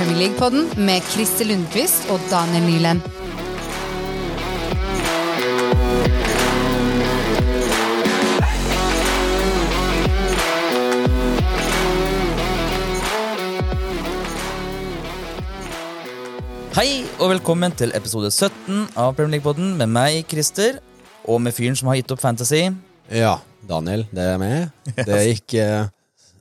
Premier League-podden med Christer Lundqvist og Daniel Nyland. Hei og velkommen til episode 17 av Premier League-podden med meg, Christer, og med fyren som har gitt opp Fantasy. Ja, Daniel, det er meg. Det gikk, eh,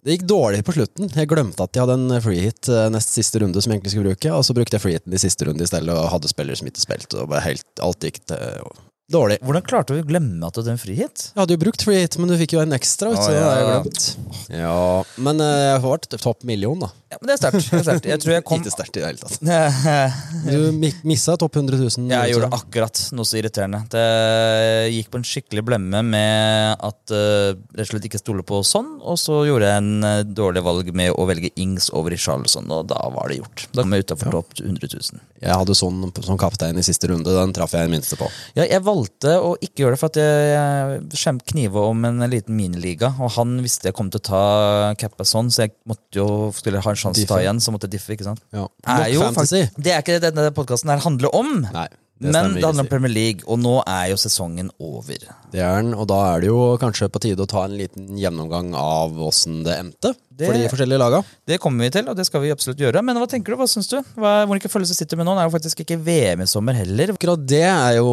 det gikk dårlig på slutten. Jeg glemte at jeg hadde en freehit eh, nest siste runde som jeg egentlig skulle bruke, og så brukte jeg freehiten i siste runde i stedet og hadde spillere som ikke spilte, og helt, alt gikk til dårlig. Hvordan klarte du å glemme at du hadde en frihet? Jeg hadde jo brukt frihet, men du fikk jo en ekstra, Ut, så det jeg ja. glemt. Ja, men eh, jeg har vært topp million, da. Ja, men Det er sterkt. er. Jeg tror jeg kom Ikke sterkt i det hele tatt. Du mi- missa topp 100 000. gjorde akkurat noe så irriterende. Det gikk på en skikkelig blemme med at uh, rett og slett ikke stole på sånn, og så gjorde jeg en eh, dårlig valg med å velge Ings over Richarlison, og da var det gjort. Da kom jeg utafor topp 100 000. Jeg hadde sånn som kaptein i siste runde, den traff jeg minste på. Ja, jeg valgte å ikke gjøre det, for at jeg, jeg knive om en liten miniliga. Og han visste jeg kom til å ta cappa sånn, så jeg måtte jo skulle ha en sjanse til å ta igjen. Så måtte jeg diffe, ikke sant? Ja. Er jo fantasy. det er ikke det denne podkasten handler om. Nei, det men det handler om. Premier League, og nå er jo sesongen over. Det er den, og da er det jo kanskje på tide å ta en liten gjennomgang av åssen det endte Det- for de forskjellige laga. Det kommer vi til, og det skal vi absolutt gjøre. Men hva tenker du? Hva syns du? Hva, ikke følelser sitter med nå? Det er jo faktisk ikke VM i sommer heller. Akkurat det er jo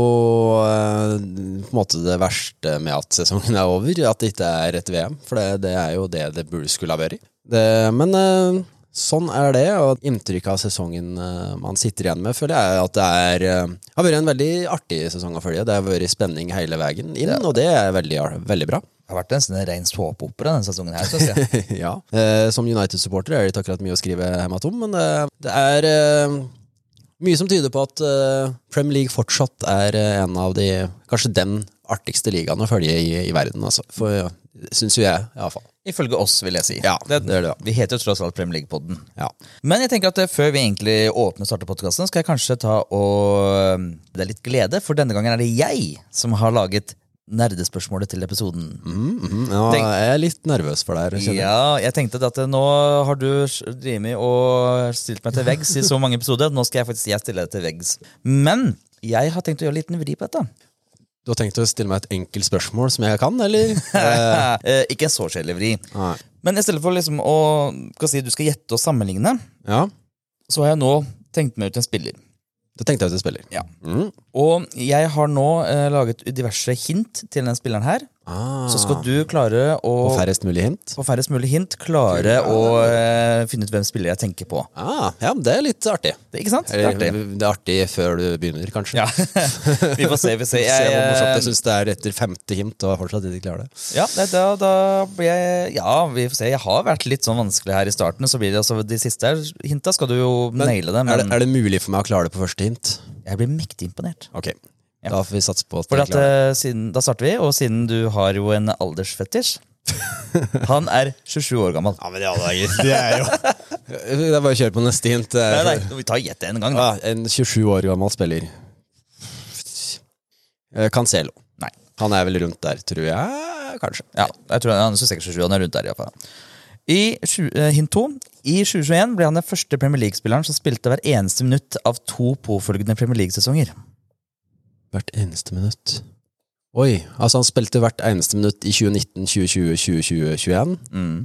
eh, på en måte det verste med at sesongen er over, at det ikke er et VM. For det, det er jo det det burde skulle ha vært. Det, men eh, sånn er det, og inntrykket av sesongen eh, man sitter igjen med, føler jeg at det er eh, har vært en veldig artig sesong å følge. Det har vært spenning hele veien inn, og det er veldig, veldig bra. Det har vært en sånn ren såpeopera denne sesongen her, synes jeg. ja. Eh, som United-supporter er det ikke akkurat mye å skrive hjemme om, men det, det er eh, mye som tyder på at eh, Premier League fortsatt er eh, en av de Kanskje den artigste ligaen å følge i, i verden, altså. For ja, syns jo jeg, iallfall. Ifølge oss, vil jeg si. Ja, det gjør det, ja. Vi heter jo tross alt Premier League-podden. Ja. Men jeg tenker at eh, før vi egentlig åpner starter podkasten, skal jeg kanskje ta og Det er litt glede, for denne gangen er det jeg som har laget nerdespørsmålet til episoden. Mhm, mm, ja, Tenk- jeg er litt nervøs for det her. Ja, jeg tenkte at eh, nå har du drevet og stilt meg til veggs i så mange episoder. Nå skal jeg faktisk jeg stille deg til veggs. Men jeg har tenkt å gjøre en liten vri på dette. Du har tenkt å stille meg et enkelt spørsmål som jeg kan, eller? Eh, Eh, ikke en så kjedelig vri. nei. Men i stedet for liksom å si, du skal gjette og sammenligne, Ja, så har jeg nå tenkt meg ut en spiller. da tenkte jeg ut en spiller. Ja. Mm. Og jeg har nå eh, laget diverse hint til den spilleren her. Ah, Så skal du klare å På færrest mulig hint? på færrest mulig hint klare å eh, finne ut hvem spiller jeg tenker på. Ah, ja, det er litt artig. Det, ikke sant? Det er artig. Eller, det er artig før du begynner, kanskje. Ja. vi får se. Vi får se. Jeg, hvor morsomt jeg Jeg, syns det er etter femte hint og fortsatt ikke klarer det. ja, det, da, da blir jeg Ja, vi får se. Jeg har vært litt sånn vanskelig her i starten. Så blir det altså De siste hinta skal du jo naile det, er, det, er det mulig for meg å klare det på første hint? jeg blir mektig imponert. Ok, Ja. da får vi satse på at For at, uh, siden, Da starter vi, og siden du har jo en aldersfetisj Han er 27 år gammel. Ja, men i alle dager, det er jo Det er bare å kjøre på neste hint. Nei, nei, vi tar gjett en gang, da. Ja, en 27 år gammel spiller. Eh, Cancelo. Nei. Han er vel rundt der, tror jeg. Kanskje. Ja, jeg tror han er 27, han er rundt der i. I eh, hint 2. I 2021 ble han den første Premier League-spilleren som spilte hver eneste minutt av to påfølgende Premier League-sesonger. Hvert eneste minutt. Oi, altså han spilte hvert eneste minutt i 2019, 2020, 2020, 2021? Mm.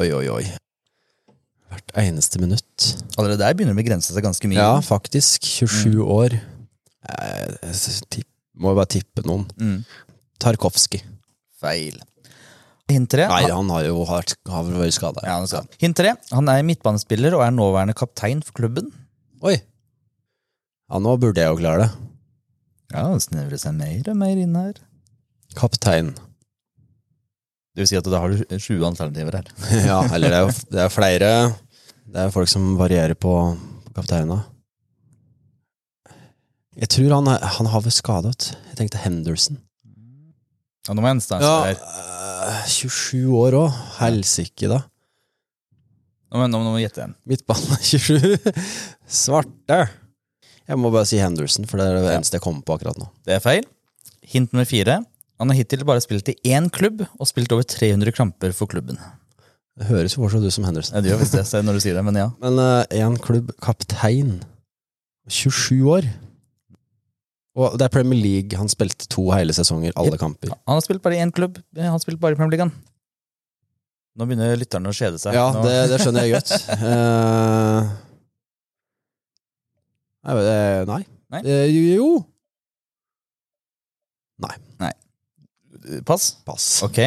Oi, oi, oi. Hvert eneste minutt. Allerede der begynner det å begrense seg ganske mye. Ja, faktisk. 27 år. Jeg, Jeg tipp, må jo bare tippe noen. Mm. Tarkovskij. Feil. Hint 3. Nei, han har jo vært, har vært skada. ja, skal. Hint 3. han er midtbanespiller og er nåværende kaptein for klubben. Oi! Ja, nå burde jeg jo klare det. Ja, det snevrer seg mer og mer inn her. Kaptein. Det vil si at da har du 20 alternativer her. Ja, eller det er jo det er flere Det er folk som varierer på, på kapteina. Jeg tror han, han har vel skadet. Jeg tenkte Henderson. Ja, nå må jeg nesten Ja, øh, 27 år òg. Helsike, da. Nå må jeg gjette igjen. Midtbane 27. Svarte. Jeg må bare si Henderson, for det er det eneste jeg kommer på akkurat nå. Det er feil. Hint nummer fire. Han har hittil bare spilt i én klubb og spilt over 300 kamper for klubben. Det høres jo fortsatt ut som Henderson. Ja, det gjør visst det, når du sier det, men ja. Men én klubb kaptein. 27 år. Og det er Premier League. Han spilte to hele sesonger, alle kamper. Han har spilt bare i én klubb. Han har spilt bare i Premier League. han. Nå begynner lytterne å kjede seg. Ja, det, det skjønner jeg godt. Eh, nei, Jo nei. Nei? Eh, Pass. Pass. Ok.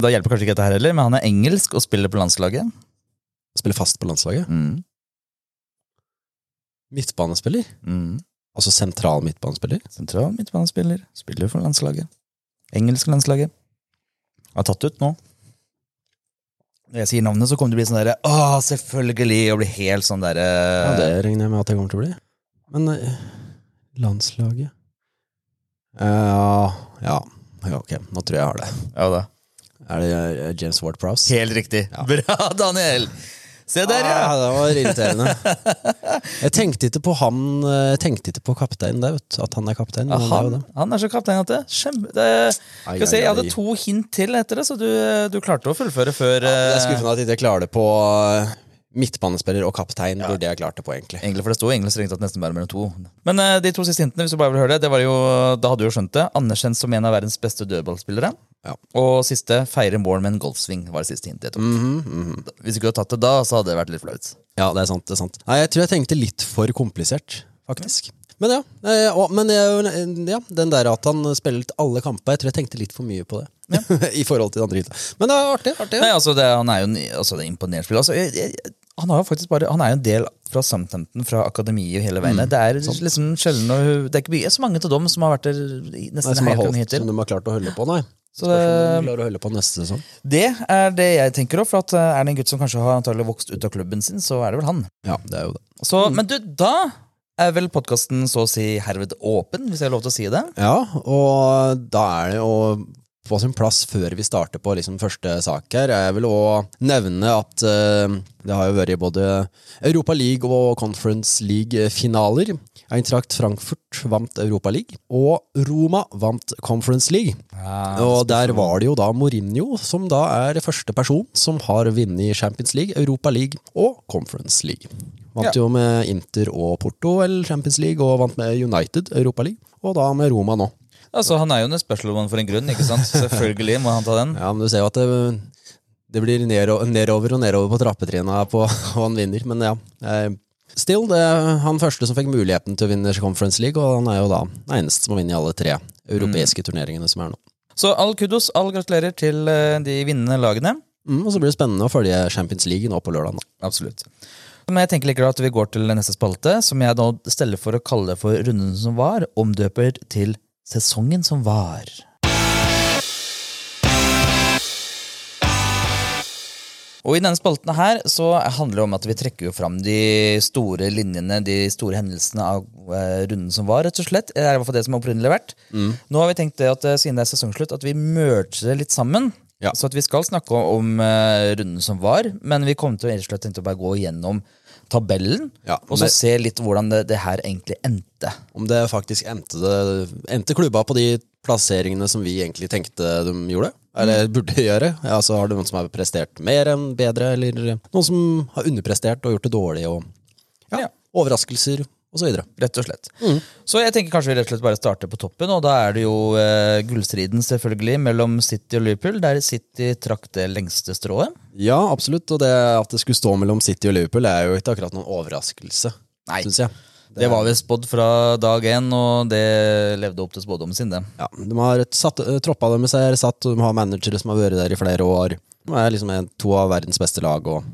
Da hjelper kanskje ikke dette her heller, men han er engelsk og spiller på landslaget. Spiller fast på landslaget. Mm. Midtbanespiller. Mm. Altså sentral midtbanespiller. Sentral midtbanespiller. Spiller for landslaget. Engelsk landslaget. Har tatt ut nå. Når jeg sier navnet, så kommer det til å bli sånn derre Å, selvfølgelig! Og bli helt sånn derre Ja, det regner jeg med at jeg kommer til å bli. Men eh, landslaget Ja, ja. ja, ok. Nå tror jeg jeg har det. Ja da. Er det eh, James Ward Prowse? Helt riktig. Ja. Bra, Daniel! Se der, ja! Ah, det var irriterende. Jeg tenkte ikke på han Jeg tenkte ikke på kapteinen der, vet du. At han er kaptein. Ja, han er han, er så kaptein at det Kjempe... Det, Ai, ai, jeg hadde ai. to hint til etter det, så du, du klarte å fullføre før Det er skuffende at jeg ikke klarer det på midtbanespiller og kaptein. Burde jeg klart det på, egentlig. Egentlig, for det sto egentlig strengt tatt nesten bare mellom to. Men uh, de to siste hintene, hvis du bare vil høre det, det var jo, da hadde du jo skjønt det. Anerkjent som en av verdens beste dødballspillere. Ja. Og siste, feire mål med en golfsving, var det siste hintet jeg tok. Mhm, mhm. Hvis du ikke hadde tatt det da, så hadde det vært litt flaut. Ja, det er sant. det er sant Nei, Jeg tror jeg tenkte litt for komplisert, faktisk. Men ja, og, men eh, ja, den der at han spilte alle kamper, jeg tror jeg tenkte litt for mye på det. I forhold til andre hintet. Men det er artig. artig Nei, altså, det, han er jo en, altså, det er imponerende spiller. Altså, jeg, jeg, han, har jo faktisk bare, han er jo en del fra Southampton, fra akademiet hele veien. Det er liksom sjelden Det er ikke så mange av dem som har vært der nesten Nei, helt holdt, hittil. som de har klart å holde på, nei. Så det- klarer å holde på neste sesong. Det er det jeg tenker òg, for at eh, er det en gutt som kanskje har antagelig vokst ut av klubben sin, så er det vel han. Ja, det er jo det. Så, Men du, da er vel podkasten så å si herved åpen, hvis jeg har lov til å si det? Ja, og da er det jo på sin plass før vi starter på liksom første sak her, er vel å nevne at eh, det har jo vært både Europa League og Conference League-finaler. Eintracht Frankfurt vant Europa League, og Roma vant Conference League. Og der var det jo da Mourinho, som da er første person som har vunnet Champions League, Europa League og Conference League. Vant Ja. jo med Inter og Porto eller Champions League, og vant med United Europa League, og da med Roma nå. Altså, Han er jo en special one for en grunn, ikke sant? Selvfølgelig må han ta den. Ja, men du ser jo at det, det blir nedover, nedover og nedover på trappetrinna på og han vinner, men ja. eh, Still, det er han første som fikk muligheten til å vinne Conference League, og han er jo da den eneste som har vunnet alle tre europeiske turneringene som er nå. Så all kudos, all gratulerer til eh, de vinnende lagene. Mm, og så blir det spennende å følge Champions League nå på lørdag. Absolutt. Men jeg tenker likevel at vi går til neste spalte, som jeg nå steller for å kalle for runden som var, omdøper til sesongen som var. Og i denne spalten her så handler det om at vi trekker jo fram de store linjene, de store hendelsene av eh, runden som var, rett og slett. Det er i hvert fall det som har opprinnelig vært. Nå har vi tenkt det at eh, siden det er sesongslutt, at vi merger det litt sammen. Ja. Så at vi skal snakke om eh, runden som var, men vi kommer til å rett og slett tenke å bare gå igjennom tabellen, Ja, og så se litt hvordan det, det her egentlig endte. Om det faktisk endte, det, endte klubba på de plasseringene som vi egentlig tenkte de gjorde? Eller burde gjøre? Altså, har du noen som har prestert mer enn bedre, eller noen som har underprestert og gjort det dårlig, og ja, Ja. overraskelser, videre. Rett og slett. Så jeg tenker kanskje vi rett og slett bare starter på toppen, og da er det jo eh, gullstriden selvfølgelig mellom City og Liverpool, der City trakk det lengste strået. Ja, absolutt, og det at det skulle stå mellom City og Liverpool er jo ikke akkurat noen overraskelse, Nei. synes jeg. Det var vel spådd fra dag én, og det levde opp til spådommen sin, det. Ja, de har satt, eh, troppa deres er satt, og de har managere som har vært der i flere år. Er liksom en, to av verdens beste lag, og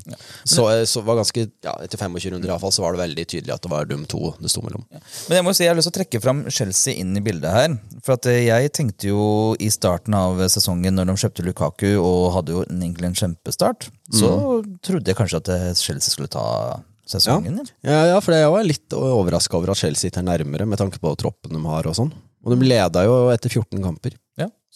så, det så var ganske, ja, etter 25 runder i alle fall, så var det veldig tydelig at det var dum to det sto mellom. Men jeg må si, jeg har lyst til å trekke fram Chelsea inn i bildet her. For at eh, jeg tenkte jo i starten av sesongen, når de kjøpte Lukaku og hadde jo egentlig en kjempestart, så trodde jeg kanskje at eh, Chelsea skulle ta sesongen. Ja, ja, for jeg var litt overraska over at Chelsea sitter nærmere, med tanke på troppen de har og sånn. Og de leda jo etter 14 kamper.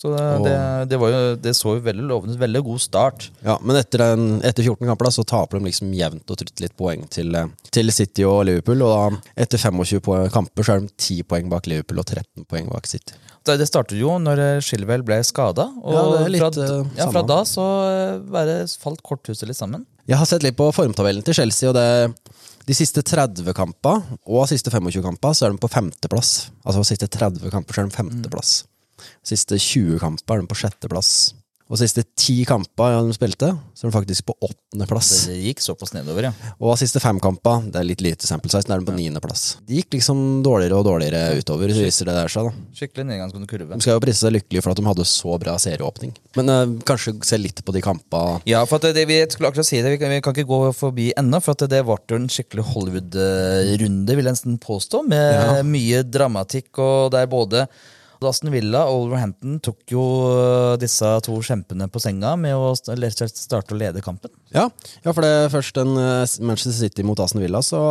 Så det, det, det, var jo, det så jo veldig lovende ut. Veldig god start. Ja, Men etter, den, etter 14 kamper da, så taper de liksom jevnt og trutt litt poeng til, eh, til City og Liverpool. Og da, etter 25 kamper så er de 10 poeng bak Liverpool og 13 poeng bak City. Det, det startet jo når Shilwell ble skada. Og Ja, litt, fra, eh, ja, fra da så eh, bare falt korthuset litt sammen. Jeg har sett litt på formtabellen til Chelsea, og det de siste 30 kamper og siste 25 kamper så er de på femteplass. Altså de siste 30 kamper så er de femteplass. Siste 20 kamper er de på sjetteplass. Og siste 10 kamper de spilte, så er de faktisk på åttendeplass. Det gikk såpass nedover, ja. Og siste fem kamper, det er litt lite sample size, er de på niendeplass. Det gikk liksom dårligere og dårligere utover, viser det der seg, da. Skikkelig nedgangsgående kurve. De skal jo prise seg lykkelige for at de hadde så bra serieåpning. Men uh, kanskje se litt på de kampene. Ja, for det, vi skulle akkurat si det, vi kan, vi kan ikke gå forbi ennå, for at det ble jo en skikkelig Hollywood-runde, vil jeg nesten påstå, med Ja. mye dramatikk, og der både Aston Villa og Wolverhampton tok jo øh, disse to kjempene på senga med å starte å lede kampen. Ja, ja for det først en eh, Manchester City mot Aston Villa, så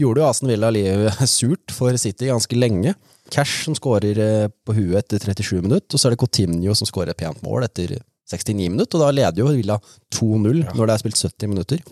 gjorde jo Aston Villa livet surt for City ganske lenge. Cash som skårer eh, på huet etter 37 minutter, og så er det Coutinho som skårer et pent mål etter 69 minutter, og da leder jo Villa 2-0 når det er spilt 70 minutter.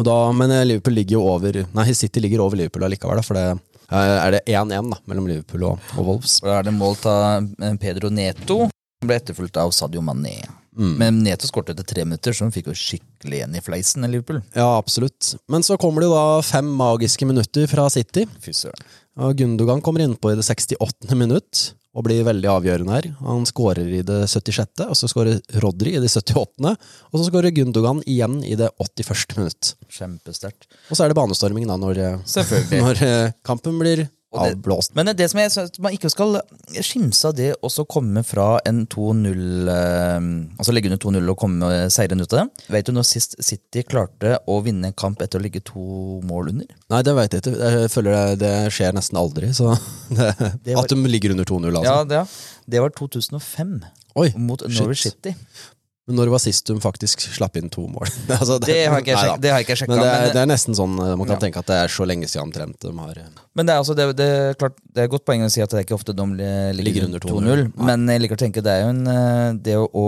Da, men eh, Liverpool ligger jo over Nei, City ligger over Liverpool allikevel, for det eh, er det 1-1 da, mellom Liverpool og, og Wolves. Da er det målt av eh, Pedro Neto, som ble etterfulgt av Sadio Mané. Men Neto skåret etter tre minutter, så han fikk jo skikkelig igjen i fleisen i Liverpool. Ja, absolutt. Men så kommer det jo da fem magiske minutter fra City. Fy søren. Og Gundogan kommer innpå i det 68. minutt og blir veldig avgjørende her. Han skårer i det 76., og så skårer Rodri i det 78., og så skårer Gundogan igjen i det 81. minutt. Kjempesterkt. Og så er det banestorming da, når, når eh, kampen blir avblåst. Men det som jeg synes man ikke skal skimse av det å komme fra en 2-0 eh, Altså legge under 2-0 og komme seirende ut av det. Vet du når sist City klarte å vinne en kamp etter å ligge to mål under? Nei, det veit jeg ikke. Jeg føler det, det skjer nesten aldri. Så det, Det var- At de ligger under 2-0, altså. Ja, det, det var 2005 Oi, mot. Norwich City. Men når var sist de faktisk slapp inn to mål? altså, Det har ikke jeg det har jeg ikke sjekka. Men det er, det er nesten sånn eh, man kan Ja. tenke at det er så lenge siden omtrent de har eh, men det er, altså, det, det, er klart, det er godt poeng å si at det er ikke ofte de ligger, Ligger under under 2-0. 2-0. Men jeg liker å tenke det er jo en, eh, det å, å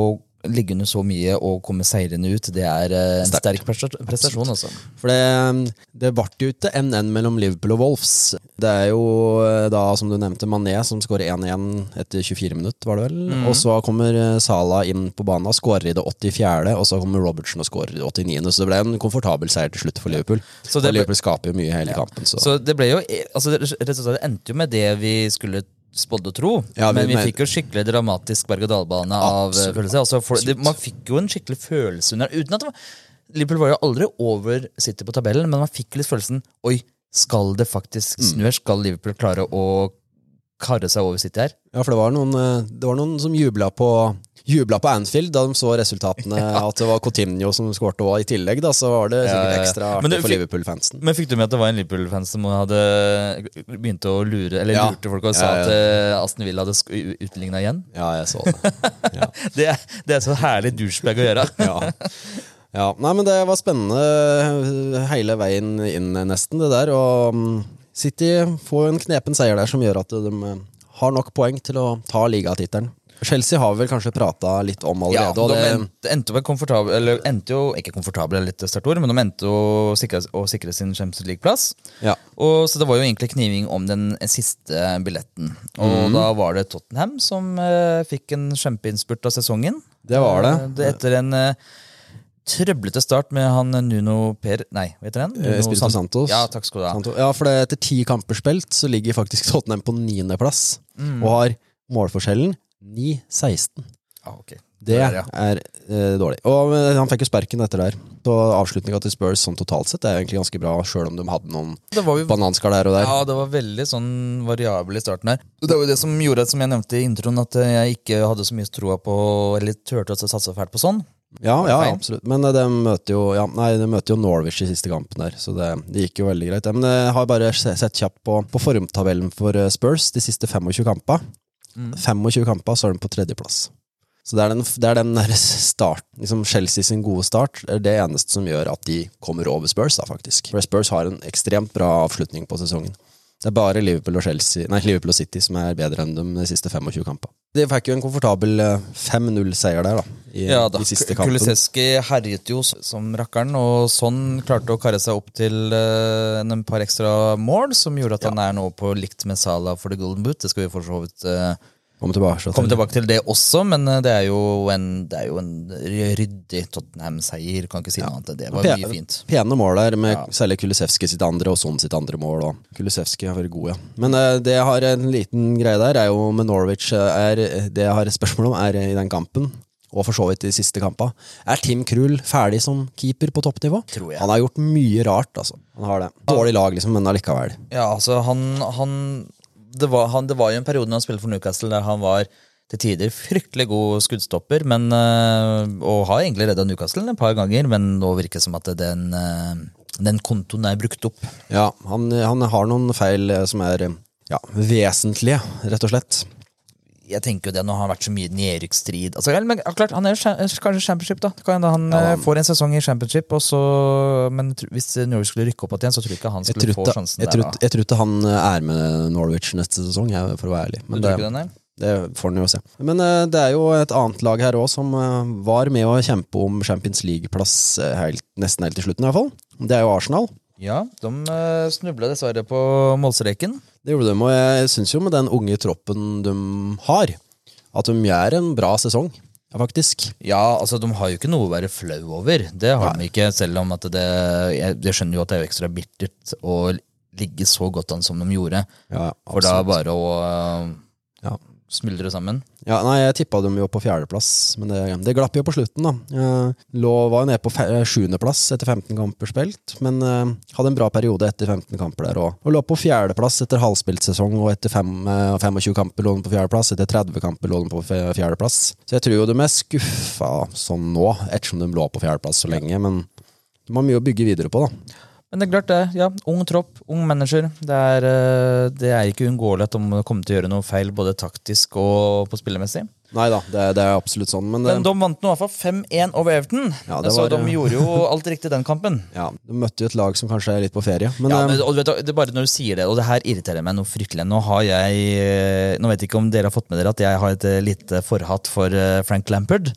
ligge under så mye og komme seirende ut, det er eh, en Sterkt. sterk prestasjon. Altså. For det, det ble jo ikke NN mellom Liverpool og Wolves. Det er jo eh, da, som du nevnte, Mané som skårer 1-1 etter 24 minutter, var det vel? Mm. Og så kommer eh, Salah inn på banen skårer i det 84., og så kommer Robertson og skårer i det 89., så det ble en komfortabel seier til slutt for Liverpool. Så det ble- Liverpool skaper jo mye i hele kampen, så, Så det ble jo altså, og slett, det endte jo med det vi skulle spådd og tro. Ja, men vi men- fikk jo skikkelig dramatisk berg-og-dal-bane av eh, følelse. Altså, for, det, man fikk jo en skikkelig følelse under uten at det var, Liverpool var jo aldri over City på tabellen, men man fikk litt følelsen Oi, skal det faktisk Mm. snu her? Skal Liverpool klare å karre seg over City her? Ja, for det var noen, eh, det var noen som jubla på Jubla på Anfield da de så resultatene, at det var Coutinho som skårte òg. I tillegg da, så var det sikkert ja, ja. ekstra artig det for Liverpool-fansen. Men fikk du med at det var en Liverpool-fans som hadde begynt å lure Eller Ja. lurte folk og sa Ja, ja. at eh, Aston Villa hadde utligna igjen? Ja, jeg så det. Ja. Det, det er så herlig douchebag å gjøre. ja. ja. Nei, men det var spennende hele veien inn, nesten, det der. Og mm, City får en knepen seier der som gjør at de eh, har nok poeng til å ta ligatittelen. Chelsea har vi vel kanskje prata litt om allerede. Ja, de det, endte, endte komfortabel Eller endte jo, ikke komfortabel, er litt sterkt ord, men de endte å sikre, å sikre sin Champions League-plass. ja. Og Så det var jo egentlig kniving om den siste billetten. Og mm. da var det Tottenham som eh, fikk en kjempeinnspurt av sesongen. Det var det. Eh, det etter en eh, trøblete start med han Nuno Per... Nei, heter han? Eh, Espirito Sant- Santos. Ja, takk skal du ha. Sant? Ja, for det, etter ti kamper spilt, så ligger faktisk Tottenham på niendeplass. Mm. Og har målforskjellen 9-16. Ah, okay. Det er, ja. er eh, dårlig. Og eh, han fikk jo sparken etter der. Så avslutninga til Spurs sånn totalt sett er egentlig ganske bra, sjøl om de hadde noen jo bananskall her og der. Ja, det var veldig sånn variabel i starten her. Det var jo det som gjorde, som jeg nevnte i introen, at jeg ikke hadde så mye troa på Eller turte å satse fælt på sånn. Ja, ja, absolutt. Men eh, de møter jo ja, Nei, de møter jo Norwich i siste kampen der, så det, det gikk jo veldig greit. Men jeg har bare sett kjapt på, på formtabellen for eh, Spurs de siste 25 kampene. Mm. 25 kamper, så er de på tredjeplass. Så det er den, det er den start liksom Chelsea sin gode start, er det eneste som gjør at de kommer over Spurs, da, faktisk. For Spurs har en ekstremt bra avslutning på sesongen. Det er bare Liverpool og, Chelsea, nei, Liverpool og City som er bedre enn dem de siste 25 kampene. De fikk jo en komfortabel eh, 5-0-seier der, da. I, Ja da, de siste kampen. Kulisevski herjet jo som rakkeren, og sånn klarte å karre seg opp til uh, en par ekstra mål, som gjorde at han er nå på likt med Salah for the golden boot. Det skal vi for så vidt uh, Komme tilbake, til. tilbake til det også, men uh, det er jo en, det er jo en ryddig Tottenham-seier. Kan ikke si noe annet. Det var Pe- mye fint. Pene mål der, med Ja. særlig Kulisevski sitt andre og Son sitt andre mål. Kulisevski har vært god, ja. Men det jeg har en liten greie der, er jo med Norwich er, Det jeg har et spørsmål om, er i den kampen, og for så vidt i de siste kampene. er Tim Krull ferdig som keeper på toppnivå? Tror jeg. Han har gjort mye rart, altså. Han har det. Dårlig lag, liksom, men allikevel. Ja, altså, han, han, det var, han Det var jo en periode når han spilte for Newcastle der han var til tider fryktelig god skuddstopper, men, øh, og har egentlig redda Newcastle et par ganger, men nå virker det som at den, øh, den kontoen er brukt opp. Ja, han, han har noen feil eh, som er eh, ja, vesentlige, rett og slett. Jeg tenker jo det når han har vært så mye i nedrykksstrid altså, men, klart, Han er jo cha- kanskje championship, da. Det kan han Ja, øh, han- får en sesong i championship, og så, men hvis Norwich skulle rykke opp igjen, så tror jeg ikke han skulle tror få sjansen jeg der. da. jeg tror ikke han eh, er med Norwich neste sesong, jeg, for å være ærlig. Du Men tror det, ikke det, nei? Det får han jo se. Men uh, det er jo et annet lag her òg som uh, var med å kjempe om Champions League-plass eh, helt, nesten helt til slutten, i hvert fall. Det er jo Arsenal. Ja, de uh, snubla dessverre på målstreken. Det gjorde de, og jeg syns jo med den unge troppen de har, at de gjør en bra sesong, faktisk. Ja, altså de har jo ikke noe å være flau over. Det har de ikke, selv om at det Jeg, jeg skjønner jo at det er jo ekstra bittert å ligge så godt an som de gjorde. Ja, For da bare å uh, Ja. Smuldre sammen. Ja, nei, jeg tippa dem jo på fjerdeplass, men det, det glapp jo på slutten, da. Jeg lå, var jo nede på fe- sjuendeplass etter 15 kamper spilt, men uh, hadde en bra periode etter 15 kamper der òg. Og lå på fjerdeplass etter halvspilt sesong, og etter fem, uh, 25 kamper lå den på fjerdeplass. Etter 30 kamper lå den på fjerdeplass. Så jeg tror jo de er skuffa sånn nå, ettersom de lå på fjerdeplass så lenge, men de har mye å bygge videre på, da. Men det er klart, det. ja, Ung tropp, ung manager. Det er, uh, det er ikke uunngåelig at de kommer til å gjøre noe feil både taktisk og på spillemessig. Nei da, det, det er absolutt sånn, men, Men eh, de vant nå i hvert fall 5-1 over Everton. Ja, det så de gjorde jo alt riktig den kampen. ja, de møtte jo et lag som kanskje er litt på ferie. Men, ja, eh, men, og du vet, det er bare når du sier det, og det her irriterer meg noe fryktelig. Nå har jeg eh, Nå vet jeg ikke om dere har fått med dere at jeg har et eh, lite forhatt for eh, Frank Lampard.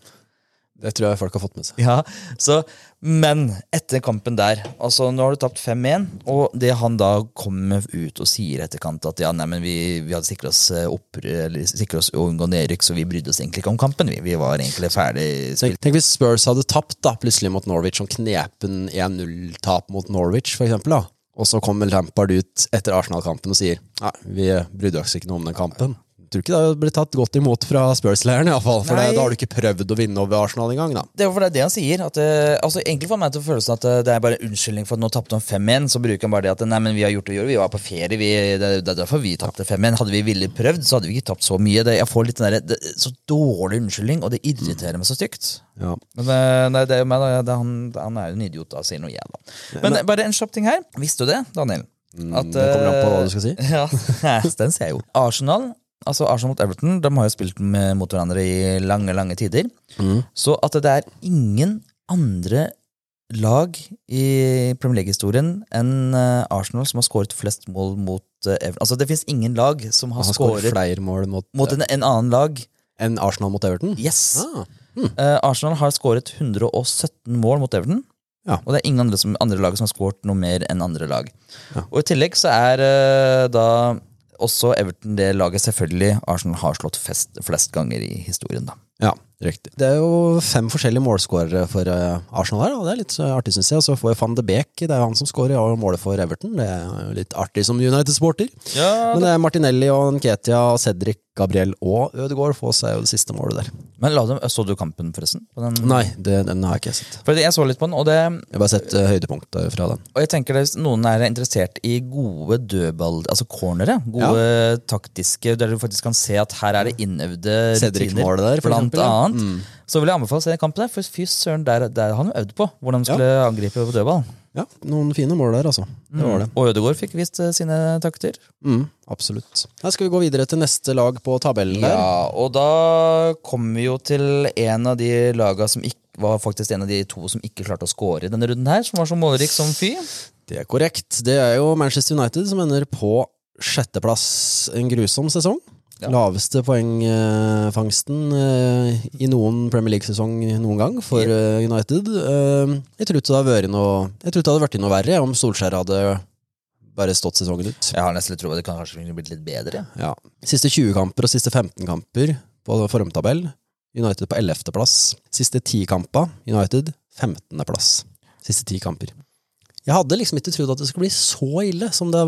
Det tror jeg folk har fått med seg. Ja, så, Men etter kampen der altså Nå har du tapt 5-1, og det han da kommer ut og sier etterkant at ja, nei, men vi, vi hadde sikret oss eh, opp, eller sikret oss å unngå nedrykk, så vi brydde oss egentlig ikke om kampen. Vi, vi var egentlig ferdig spilt. Tenk hvis Spurs hadde tapt da, plutselig mot Norwich, som knepen 1-0-tap mot Norwich, for eksempel. Da. Og så kommer Lampard ut etter Arsenal-kampen og sier Nei, vi brydde oss ikke noe om den kampen. Tror ikke det blitt tatt godt imot fra Spurs-leiren, iallfall. For det, da har du ikke prøvd å vinne over Arsenal engang, da. Det er for det er det han sier. At, eh, altså, egentlig får meg til følelsen at eh, det er bare en unnskyldning for at nå tapte han 5-1. Så bruker han bare det at nei, men vi har gjort det vi gjorde, vi var på ferie. Vi, det, det er derfor vi tapte 5-1. Hadde vi villet prøvd, så hadde vi ikke tapt så mye. Det, jeg får litt den der, det, så dårlig unnskyldning, og det irriterer meg så stygt. Ja. Men eh, nei, det er han, han er jo en idiot, da, sier noe jeg, da. Men, men bare en kjapp ting her. Visste du det, Daniel? At, Mm, det kommer an på hva du skal si. Ja, den ser jeg jo. Arsenal altså Arsenal mot Everton de har jo spilt med, mot hverandre i lange lange tider. Mm. Så at det er ingen andre lag i Premier League-historien enn eh, Arsenal som har skåret flest mål mot eh, Everton. Altså Det fins ingen lag som har har skåret flere mål mot, mot en, en annen lag. enn Arsenal mot Everton. Yes! Ah, Eh, Arsenal har skåret 117 mål mot Everton. Ja. Og det er ingen andre, som, andre lag som har skåret noe mer enn andre lag. Ja. Og i tillegg så er uh, da også Everton det laget selvfølgelig Arsenal har slått fest, flest ganger i historien. da. Ja, riktig. Det er jo fem forskjellige målskårere for eh, Arsenal her, og det er litt artig, syns jeg. Og så får van de Beek, det er han som skårer og målet for Everton. Det er jo litt artig som United-sporter. Men det er Martinelli og Nketia og Cedric, Gabriel og Ødegaard får seg jo det siste målet der. Men la dem, Så du kampen, forresten? På den? Nei, det, den har jeg ikke sett. For Jeg så litt på den, og, det, Jeg har bare sett uh, høydepunktet fra den. og jeg tenker hvis noen er interessert i gode dødball, altså cornere, gode taktiske, der du faktisk kan se at her er det innøvde Cedric-målet der, blant eksempel, ja. annet. Mm. Så vil jeg anbefale å se den kampen der, for fy søren, der, der har han øvd på hvordan de skulle angripe på dødball. Ja, noen fine mål der, altså. Det var det. Og Ødegaard fikk vist eh, sine takter. Mm, absolutt. Her skal vi gå videre til neste lag på tabellen der. Ja, og da kommer vi jo til en av de laga som ikke var faktisk en av de to som ikke klarte å score i denne runden her, som var så målrik som fy. Det er korrekt. Det er jo Manchester United som ender på sjetteplass en grusom sesong. Ja. Laveste poengfangsten eh, i noen Premier League-sesong noen gang for eh, United. Eh, jeg tror ikke det hadde vært noe Jeg tror det hadde vært noe verre om Solskjær hadde bare stått sesongen ut. Jeg har nesten litt tro at det kan kanskje blitt litt bedre. Ja. Siste 20 kamper og siste 15 kamper på formtabell. United på 11. plass. Siste 10 kamper, United 15. plass. Siste 10 kamper. Jeg hadde liksom ikke trodd at det skulle bli så ille som det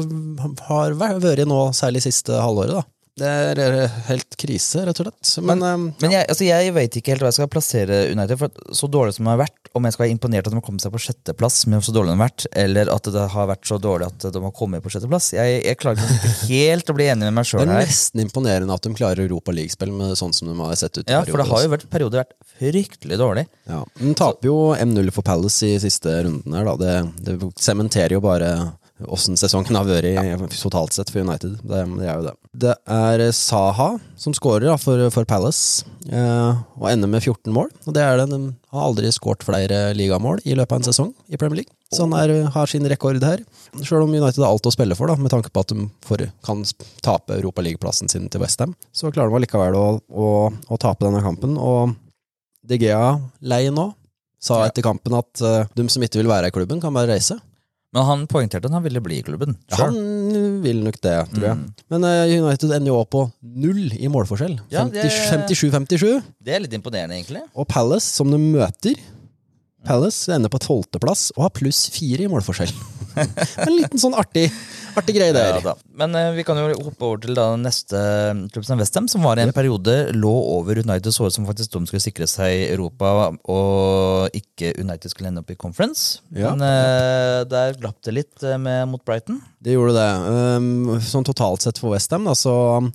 har vært nå, særlig siste halvåret. da. Det er helt krise, rett og slett. Men, eh, Men jeg, altså jeg vet ikke helt hva jeg skal plassere United. For Så dårlig som det har vært, om jeg skal være imponert at de har kommet seg på sjetteplass, med så dårlig de har vært, eller at det har vært så dårlig at de har kommet på sjetteplass. Jeg, jeg klarer ikke helt å bli enig med meg det sjøl er her. nesten imponerende at de klarer Europa League-spill med sånn som de har sett ut. i Ja, for det har jo vært perioder vært fryktelig dårlig. Ja. De taper jo M0 for Palace i siste runden her, da. Det, det sementerer jo bare åssen sesongen har vært ja. totalt sett for United. Det, det er jo det. Det er Saha som skårer for, for Palace, eh, og ender med 14 mål. Og det er det. De har aldri skåret flere ligamål i løpet av en sesong i Premier League. Så han er, har sin rekord her. Sjøl om United har alt å spille for, da, med tanke på at de får, kan tape Europa League-plassen sin til Westham, så klarer de allikevel å, å, å tape denne kampen. Og De Gea lei nå. Sa etter kampen at uh, de som ikke vil være i klubben, kan bare reise. Men han poengterte at han ville bli i klubben. Han vil nok det, tror jeg. Mm. Men eh, United ender jo opp på null i målforskjell. Ja, det- 57-57. Det er litt imponerende, egentlig. Og Palace, som de møter Palace ender på tolvteplass og har pluss fire i målforskjell. en liten sånn artig, artig greie der. Ja. Men eh, vi kan jo hoppe over til da neste klubb som Westham, som var i en periode lå over United, så som faktisk de skulle sikre seg Europa, og ikke United skulle ende opp i conference. Ja. Men eh, der glapp det litt eh, med, mot Brighton. Det gjorde det. Um, sånn totalt sett for Westham, så,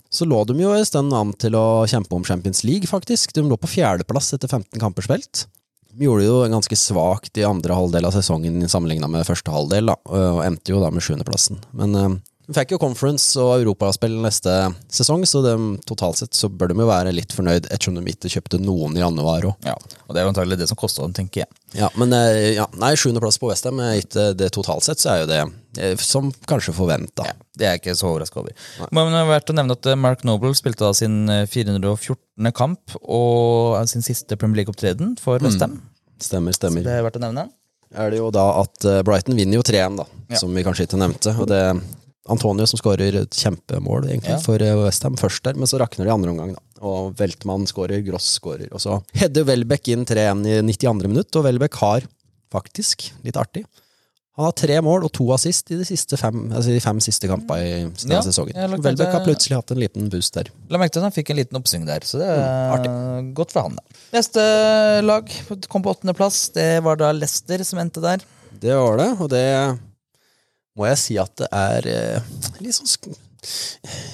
så lå de jo en stund an til å kjempe om Champions League, faktisk. De lå på fjerdeplass etter 15 kamper spilt. De gjorde det jo ganske svakt i andre halvdel av sesongen sammenligna med første halvdel, da, og endte jo da med sjuendeplassen. Men um, de fikk jo conference og europaspill neste sesong, så de, totalt sett så bør de jo være litt fornøyd, ettersom de ikke kjøpte noen i januar òg. Ja, Og det er jo antagelig det som kosta dem, tenker jeg. Ja, men eh, ja, nei, sjuendeplass på Westham, det totalt sett, så er jo det eh, som kanskje forventa. Det er jeg ikke så overraska over. Men det er verdt å nevne at eh, Mark Noble spilte da sin eh, 414. kamp og sin siste Premier League-opptreden for Westham. Stemmer, stemmer. Så det er verdt å nevne. er det jo da at Brighton vinner jo 3-1, da, Ja. som vi kanskje ikke nevnte. Og det Antonio som skårer et kjempemål egentlig Ja. for eh, Westham først der, men så rakner det i andre omgang. da. Og Veltmann skårer, Gross skårer. Og så header Welbeck inn 3-1 i 92. minutt, og Welbeck har faktisk, litt artig, han har tre mål og to assist i de, siste fem, altså de fem siste kampene i denne Ja, sesongen. Welbeck har plutselig hatt en liten boost der. La merke til at han fikk en liten oppsving der, så det er Mm, godt for han. da. Neste lag kom på åttendeplass. Det var da Leicester som endte der. Det var det, og det må jeg si at det er eh, litt sånn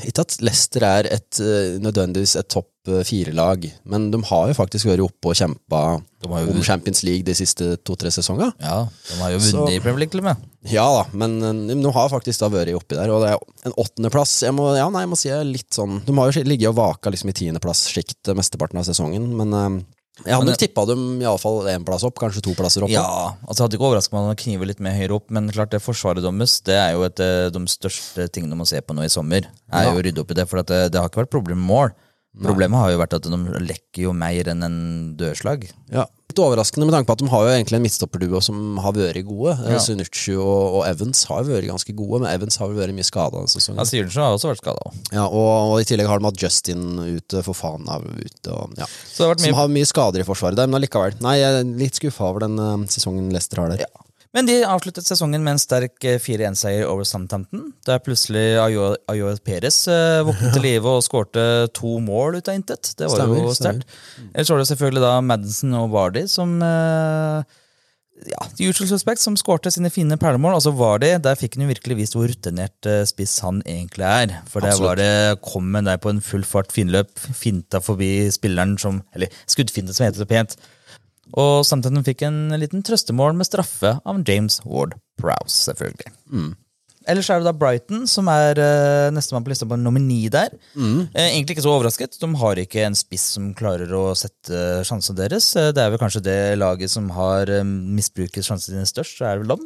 Ikke at Leicester er et, eh, nødvendigvis et topp eh, fire-lag, men de har jo faktisk vært oppe og kjempa De har jo om. Champions League de siste to-tre sesongene. Ja, De har jo vunnet i Premier League, til og med. Ja da, men eh, de har faktisk da vært oppi der, og det er en åttendeplass jeg må, Ja, nei, jeg må si jeg er litt sånn De har jo ligget og vaka liksom i tiendeplass-sjiktet mesteparten av sesongen, men eh, jeg hadde nok tippa dem iallfall én plass opp, kanskje to plasser opp. Ja, altså Hadde ikke overrasket meg om de kniver litt mer høyere opp, men klart det forsvaret deres det er jo et, eh, de største tingene de må se på nå i sommer. Er Ja. jo å rydde opp i det, for at det, det har ikke vært problem med mål. Problemet har jo vært at de lekker jo mer enn en dørslag. Ja. Litt overraskende med tanke på at de har jo egentlig en midtstopperduo som har vært gode. Ja. Ja. Sunucci og, og Evans har vært ganske gode, men Evans har jo vært mye skada denne sesongen. Ja, Sivertsen har også vært skada. Ja, og, og i tillegg har de hatt Justin ute, for faen av ute, og ja. Så det har vært Som har mye skader i forsvaret der, men allikevel. Nei, jeg er litt skuffa over den uh, sesongen Leicester har der. Men de avsluttet sesongen med en sterk eh, 4-1-seier over Southampton. Der plutselig Ayo Ayo Perez eh, våknet til live og skårte to mål ut av intet. Det var Stemmer, jo sterkt. Ellers var det selvfølgelig da Madison og Vardy som eh, ja, The Usual Suspect som skårte sine fine perlemål. Altså Vardy, der fikk han jo virkelig vist hvor rutinert eh, spiss han egentlig er. For der Absolutt. var det kom han der på en full fart finløp, finta forbi spilleren som Eller skuddfinte, som heter det pent. Og Southampton fikk en liten trøstemål med straffe av James Ward Prowse, selvfølgelig. Ellers er det da Brighton som er uh, nestemann på lista på nomini der. Eh, egentlig ikke så overrasket. De har ikke en spiss som klarer å sette sjansene deres. Uh, det er vel kanskje det laget som har uh, misbruket sjansene sine størst, så er det vel dem.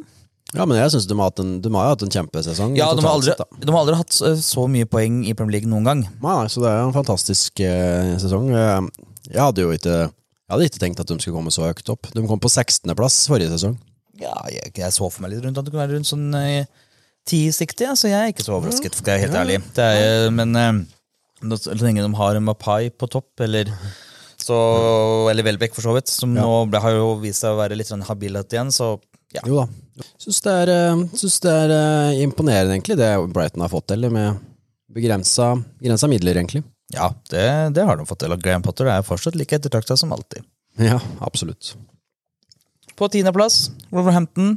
Ja, men jeg synes de, har en- de har jo hatt en kjempesesong. Ja, de har, aldri, de har aldri hatt så, så mye poeng i Premier League noen gang. Nei, så det er en fantastisk eh, sesong. Eh, Jeg hadde jo ikke Jeg hadde ikke tenkt at de skulle komme så høyt opp. De kom på 16.-plass forrige sesong. Ja, jeg, jeg så for meg litt rundt at det kunne være rundt sånn eh, 10-60, ja, så jeg er ikke så overrasket, skal jeg være helt ærlig. Det er, men eh, så lenge de har Mapai på topp, eller så, eller Welbeck for så vidt, som Ja. nå har jo vist seg å være litt sånn habilt igjen, så ja. Jo da. Syns det er, eh, synes det er eh, imponerende, egentlig, det Brighton har fått til, med begrensa, begrensa midler, egentlig. Ja, det, det har de fått til. Og Graham Potter er fortsatt like ettertrakta som alltid. Ja, absolutt. På tiendeplass, Wolverhampton.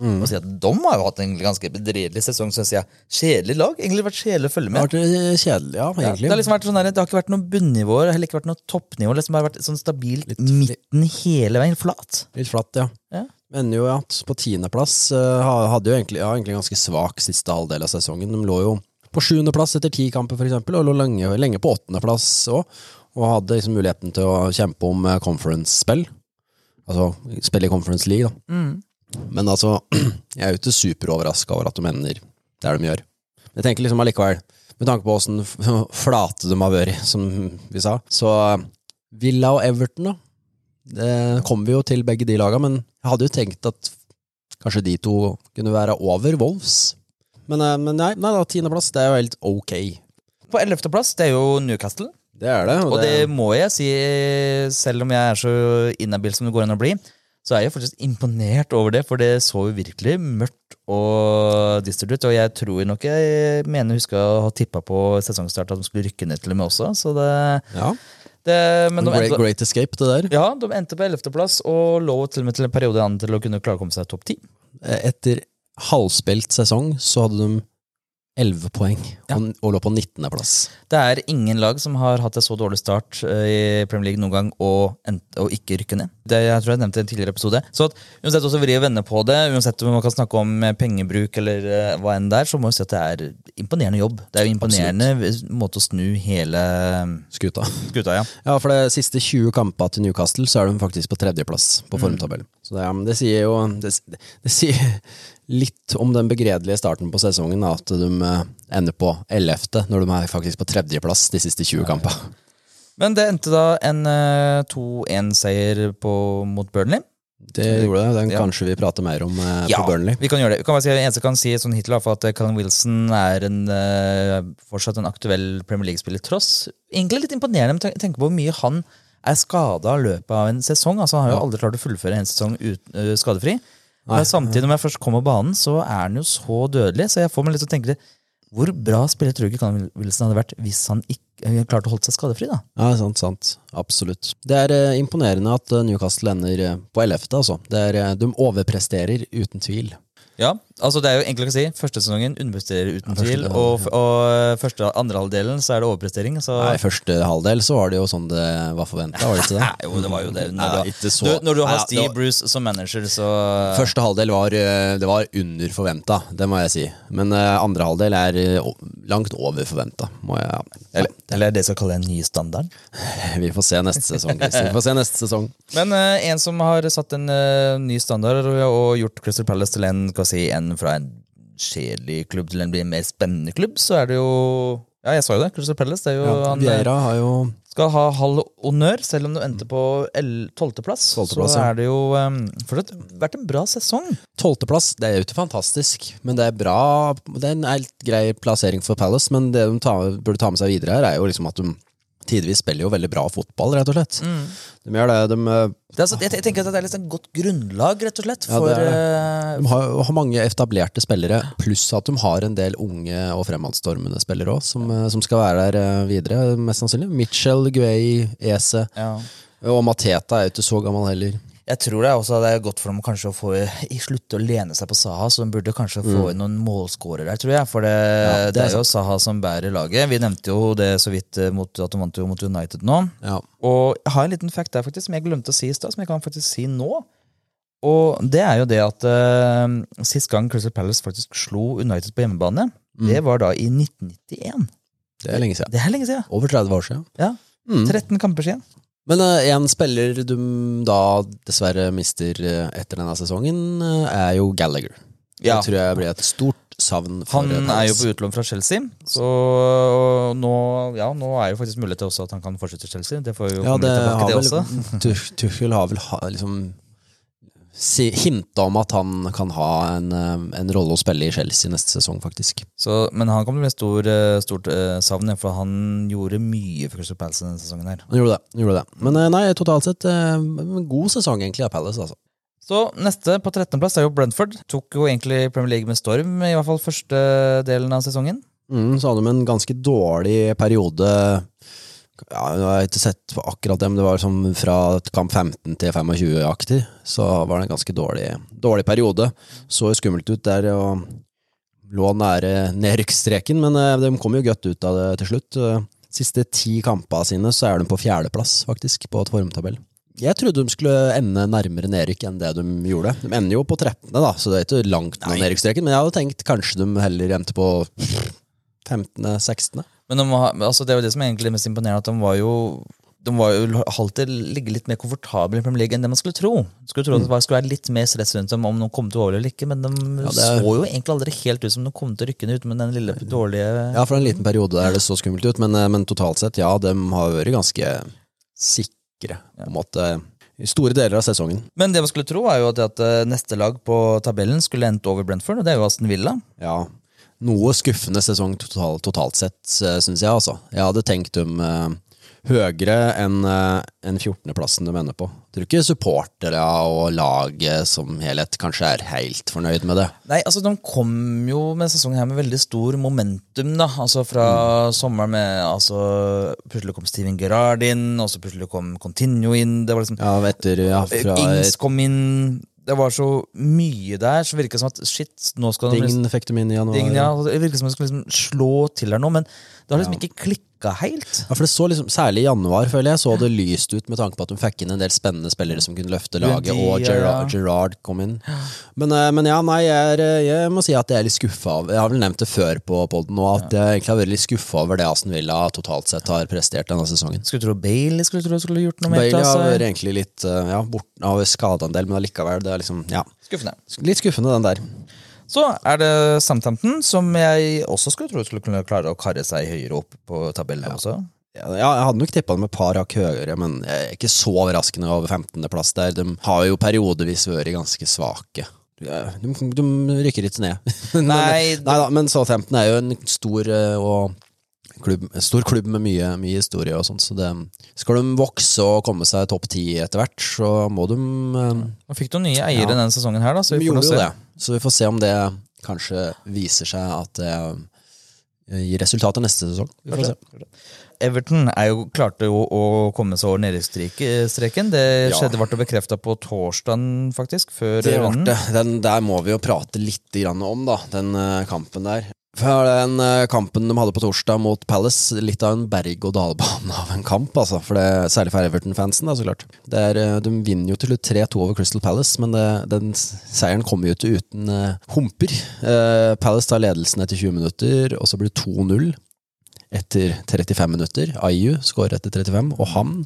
Mm. Si De har jo hatt en ganske bedredelig sesong, synes jeg. Kjedelig lag. Egentlig vært kjedelig å følge Det har med. eh, kjedelig, ja, Ja, det, har liksom vært sånn der, det har ikke vært noe bunnivå, har ikke vært noe toppnivå. Det har bare vært sånn stabilt midten hele veien. Flat. Litt flatt, ja. Ja. Men jo at på tiendeplass uh, hadde jo egentlig, ja, egentlig ganske svak siste halvdel av sesongen. De lå jo på sjuendeplass etter ti kamper, eksempel, og lå lenge, lenge på åttendeplass òg. Og hadde liksom muligheten til å kjempe om eh, conference-spill. Altså spille i Conference League, da. Men altså, jeg er jo ikke superoverraska over at de ender der de gjør. Men jeg tenker liksom allikevel, med tanke på åssen flate de har vært, som vi sa, så Villa og Everton, da. Det kommer vi jo til begge de laga, men jeg hadde jo tenkt at kanskje de to kunne være over Wolves. Men, eh, men nei, nei da, tiendeplass, det er jo helt ok. På ellevteplass, det er jo Newcastle. Det er det. Og det må jeg si, selv om jeg er så inhabil som det går an å bli, så er jeg faktisk imponert over det, for det så jo virkelig mørkt og dystert ut. Og jeg tror nok jeg mener jeg husker å ha tippa på sesongstart at de skulle rykke ned til og med også. Så det, ja, det Men de great, endte, great escape, det der. ja, de endte på ellevteplass og lå til og med til en periode an til å kunne klare å komme seg topp ti. Eh, Etter halvspilt sesong så hadde de 11 poeng, Ja. og, og lå på 19.-plass. Det er ingen lag som har hatt en så dårlig start eh, i Premier League noen gang og, og ikke rykke ned. Det jeg tror jeg nevnte i en tidligere episode. Så at, uansett også vri og vende på det, uansett om man kan snakke om eh, pengebruk eller eh, hva enn det er, så må vi si at det er imponerende jobb. Det er jo imponerende måte å snu hele eh, Skuta. skuta, ja. Ja, for det siste 20 kampene til Newcastle, så er de faktisk på tredjeplass på formtabellen. Så det, det sier jo det, det sier litt om den begredelige starten på sesongen, at de eh, ender på 11., når de er faktisk på tredjeplass de siste 20 kampene. Men det endte da en eh, 2-1-seier mot Burnley. Det gjorde det. Den Ja. kanskje vi prater mer om eh, Ja, på Burnley. vi kan gjøre det. Vi kan bare si, eneste kan si sånn hittil, at Callum Wilson er en, eh, fortsatt en aktuell Premier League-spiller, tross egentlig litt imponerende med tenke på hvor mye han er skada i løpet av en sesong. Altså, han har jo aldri klart å fullføre en sesong ut, uh, skadefri. Men samtidig, når jeg først kommer på banen, så er han jo så dødelig, så jeg får meg litt til å tenke det. Hvor bra spiller tror du ikke Callum Wilson hadde vært hvis han ikke øh, klarte å holde seg skadefri? da? Ja, sant, sant. Absolutt. Det er eh, imponerende at eh, Newcastle ender eh, på 11., altså. Det er, eh, de overpresterer uten tvil. Ja, altså det er jo enkelt å si. Første sesongen underpresterer uten tvil, og, og første andre halvdelen så er det overprestering. Så Nei, første halvdel så var det jo sånn det var forventa, var det ikke det? Nei, jo, det var jo det. Når, Nei, du, så- du, når du har ja, Steve var- Bruce som manager, så Første halvdel var, eh, det var under forventa, det må jeg si. Men uh, andre halvdel er eh, langt over forventa, må jeg Eller, er det jeg skal kalle en ny standard. Vi får se neste sesong. Vi får se neste sesong. Men uh, en som har satt en ny standard og gjort Crystal Palace til en, hva si, en fra en kjedelig klubb til en blir mer spennende klubb, så er det jo Ja, jeg sa jo det. Crystal Palace det er jo, Ja, han eh, har jo skal ha halv honnør, selv om du endte på tolvteplass. Så er det jo um, fortsatt vært en bra sesong. Tolvteplass, det er jo ikke fantastisk, men det er bra. Det er en helt grei plassering for Palace, men det de tar, burde ta med seg videre her, er jo liksom at de tidvis spiller jo veldig bra fotball, rett og slett. Mm. De gjør det. De, Det er, altså, jeg, tenker at det er litt et godt grunnlag, rett og slett, Ja, for det eh, de har, har mange etablerte spillere, pluss at de har en del unge og fremadstormende spillere òg, som, eh, som skal være der eh, videre, mest sannsynlig. Mitchell, Guay, Ese. ja. Og Mateta er jo ikke så gammel heller. Jeg tror det er også det er godt for dem kanskje å få i slutte å lene seg på Saha, så de burde kanskje få inn noen målskårere der, tror jeg. For det, ja, det det, er er jo Saha som bærer laget. Vi nevnte jo det så vidt eh, mot, at de vant jo mot United nå. Ja. Og jeg har en liten fact der faktisk som jeg glemte å si i stad, som jeg kan faktisk si nå. Og det er jo det at uh, sist gang Crystal Palace faktisk slo United på hjemmebane, Mm. det var da i 1991. Det er lenge siden. Det er lenge siden. Over 30 år siden. Ja. Mm. 13 kamper siden. Men eh, en spiller du da dessverre mister eh, etter denne sesongen, eh, er jo Gallagher. Ja. Det tror jeg blir et stort savn. for Han er jo på utlån fra Chelsea, så nå, ja, nå er jo faktisk mulighet til også at han kan fortsette Chelsea. Det får jo Ja, komme det tilbake til også. Tuch- Tuchel har vel ha, liksom si, hinta om at han kan ha en, eh, en rolle å spille i Chelsea neste sesong, faktisk. Så, men han kommer til å bli stor, eh, stort uh, savn, for han gjorde mye for Crystal Palace denne sesongen. her. Han gjorde det. han gjorde det. Men nei, totalt sett god sesong egentlig av Palace, altså. Så neste på 13.-plass er jo Brentford. Tok jo egentlig Premier League med storm, i hvert fall første delen av sesongen. Mm, så hadde de en ganske dårlig periode ja, Jeg har ikke sett på akkurat det, men det var liksom fra kamp 15 til 25-aktig. Så var det en ganske dårlig, dårlig periode. Så skummelt ut der og lå nære nedrykksstreken, men eh, de kom jo godt ut av det til slutt. Siste ti kampene sine så er de på fjerdeplass, faktisk, på et formtabell. Jeg trodde de skulle ende nærmere nedrykk enn det de gjorde. De ender jo på 13., da, så det er ikke langt nå nedrykksstreken, men jeg hadde tenkt kanskje de heller endte på 15.-16. Men de var, altså det er jo det som er egentlig mest imponerende, at de var jo de var jo alltid ligge litt mer komfortable i Premier League enn det man skulle tro. Skulle tro at det skulle være litt mer stress rundt dem om de kom til å overleve eller ikke, men de Ja, det er- så jo egentlig aldri helt ut som de kom til å rykke ned uten den lille dårlige Ja, for en liten periode der det så skummelt ut, men, eh, men totalt sett, ja, de har vært ganske sikre, på en måte, i store deler av sesongen. Men det man skulle tro, er jo at, at eh, neste lag på tabellen skulle endt over Brentford, og det er jo Aston Villa. Ja, noe skuffende sesong total, totalt sett, syns jeg, altså. Jeg hadde tenkt dem eh, høyere enn eh, enn 14.-plassen de ender på. Jeg tror ikke supportere og laget som helhet kanskje er helt fornøyd med det. Nei, altså De kom jo med sesongen her med veldig stor momentum. da Altså Fra sommeren med altså Plutselig kom Steven Gerrard inn, og så plutselig kom Continuo inn. Det var liksom Ja, etter, ja, fra Ings kom inn. Det var så mye der, så virka det som at shit, nå skal de Dingen fikk dem inn i januar. Dingen, ja, det virka som at jeg skulle liksom slå til her nå, men det har liksom Ja. ikke klikka helt. Ja, for det så liksom, Særlig i januar føler jeg så det lyst ut med tanke på at de fikk inn en del spennende spillere som kunne løfte laget, og Gerard, Gerard, kom inn. Men, eh, men ja, nei, jeg, er, eh, jeg må si at jeg er litt skuffa av Jeg har vel nevnt det før på podden nå, at jeg egentlig har vært litt skuffa over det Aston Villa totalt sett har prestert denne sesongen. Skulle tro Bailey skulle tro skulle gjort noe mer. Bailey har altså. vært egentlig litt eh, ja, borte av skadeandel, en del, men allikevel, det er liksom Ja. Skuffende. Litt skuffende, den der. Så er det Southampton, som jeg også skulle tro skulle kunne klare å karre seg høyere opp på tabellen. også. Ja, ja, jeg hadde nok tippa dem et par hakk høyere, men jeg er ikke så overraskende over 15.-plass der. De har jo periodevis vært ganske svake. De, de rykker ikke ned. Nei, Nei da, men Southampton er jo en stor eh, og klubb, en stor klubb med mye, mye historie og sånt, så det, skal de vokse og komme seg topp ti etter hvert, så må de eh, fikk du nye eiere Ja. denne sesongen her, da. Så vi får gjorde jo det, så vi får se om det kanskje viser seg at det eh, gir resultater neste sesong. Vi får se. Everton er jo, klarte jo å komme seg over nedrykksstreken. Det Ja. skjedde ble bekrefta på torsdagen, faktisk. Før Det runden. det. Den der må vi jo prate litt grann om, da. Den eh, kampen der. For den eh, kampen de hadde på torsdag mot Palace, litt av en berg-og-dal-bane av en kamp, altså. For det, særlig for Everton-fansen, så klart. Er, eh, de vinner jo til slutt 3-2 over Crystal Palace, men det, den seieren kommer jo ikke uten uh, humper. Uh, Palace tar ledelsen etter 20 minutter, og så blir det 2-0 etter 35 minutter. Ayu skårer etter 35, og han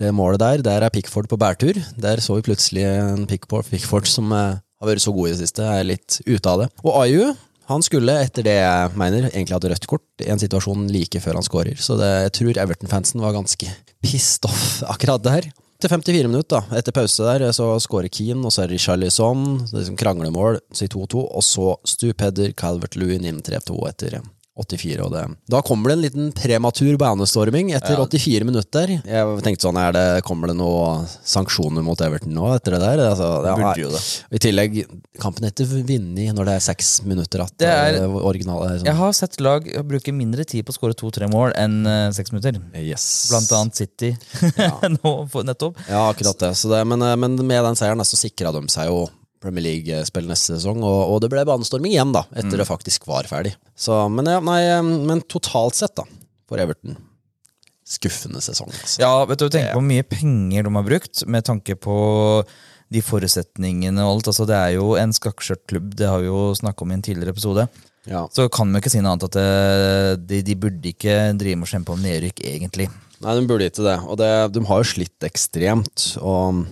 det målet der, der er Pickford på bærtur. Der så vi plutselig en Pickford, Pickford som uh, har vært så god i det siste, er litt ute av det. Og Ayu, han skulle, etter det jeg mener, egentlig hatt rødt kort i en situasjon like før han skårer. Så det, jeg tror Everton-fansen var ganske pissed off akkurat der. Til 54 minutter, da, etter pause der, så skårer Keane, og så er det Charlison. Liksom kranglemål, i 2-2, og så Stupedder, Calvert-Lewin inn 3-2 etter 84, og det. Da kommer det en liten prematur banestorming etter Ja. 84 minutter. Jeg tenkte sånn, er det, kommer det noen sanksjoner mot Everton nå etter det der? Altså, det Burde jo det. I tillegg, kampen heter vunnet når det er seks minutter at Det er- eh, sånn. Jeg har sett lag bruke mindre tid på å skåre to-tre mål enn uh, seks minutter. Yes. Blant annet City nå nettopp. Ja, akkurat det. Så det men, eh, men med den seieren så sikra de seg jo Premier League-spill neste sesong, og, og det ble banestorming igjen, da, etter det faktisk var ferdig. Så, men, ja, nei, eh, men totalt sett, da, for Everton Skuffende sesong, altså. Ja, vet du, tenk på hvor mye penger de har brukt, med tanke på de forutsetningene og alt. Altså, det er jo en skakkskjørt klubb, det har vi jo snakka om i en tidligere episode. Ja. Så kan vi ikke si noe annet at eh, de, de burde ikke drive med å kjempe om nedrykk, egentlig. Nei, de burde ikke det. Og det, de har jo slitt ekstremt. Og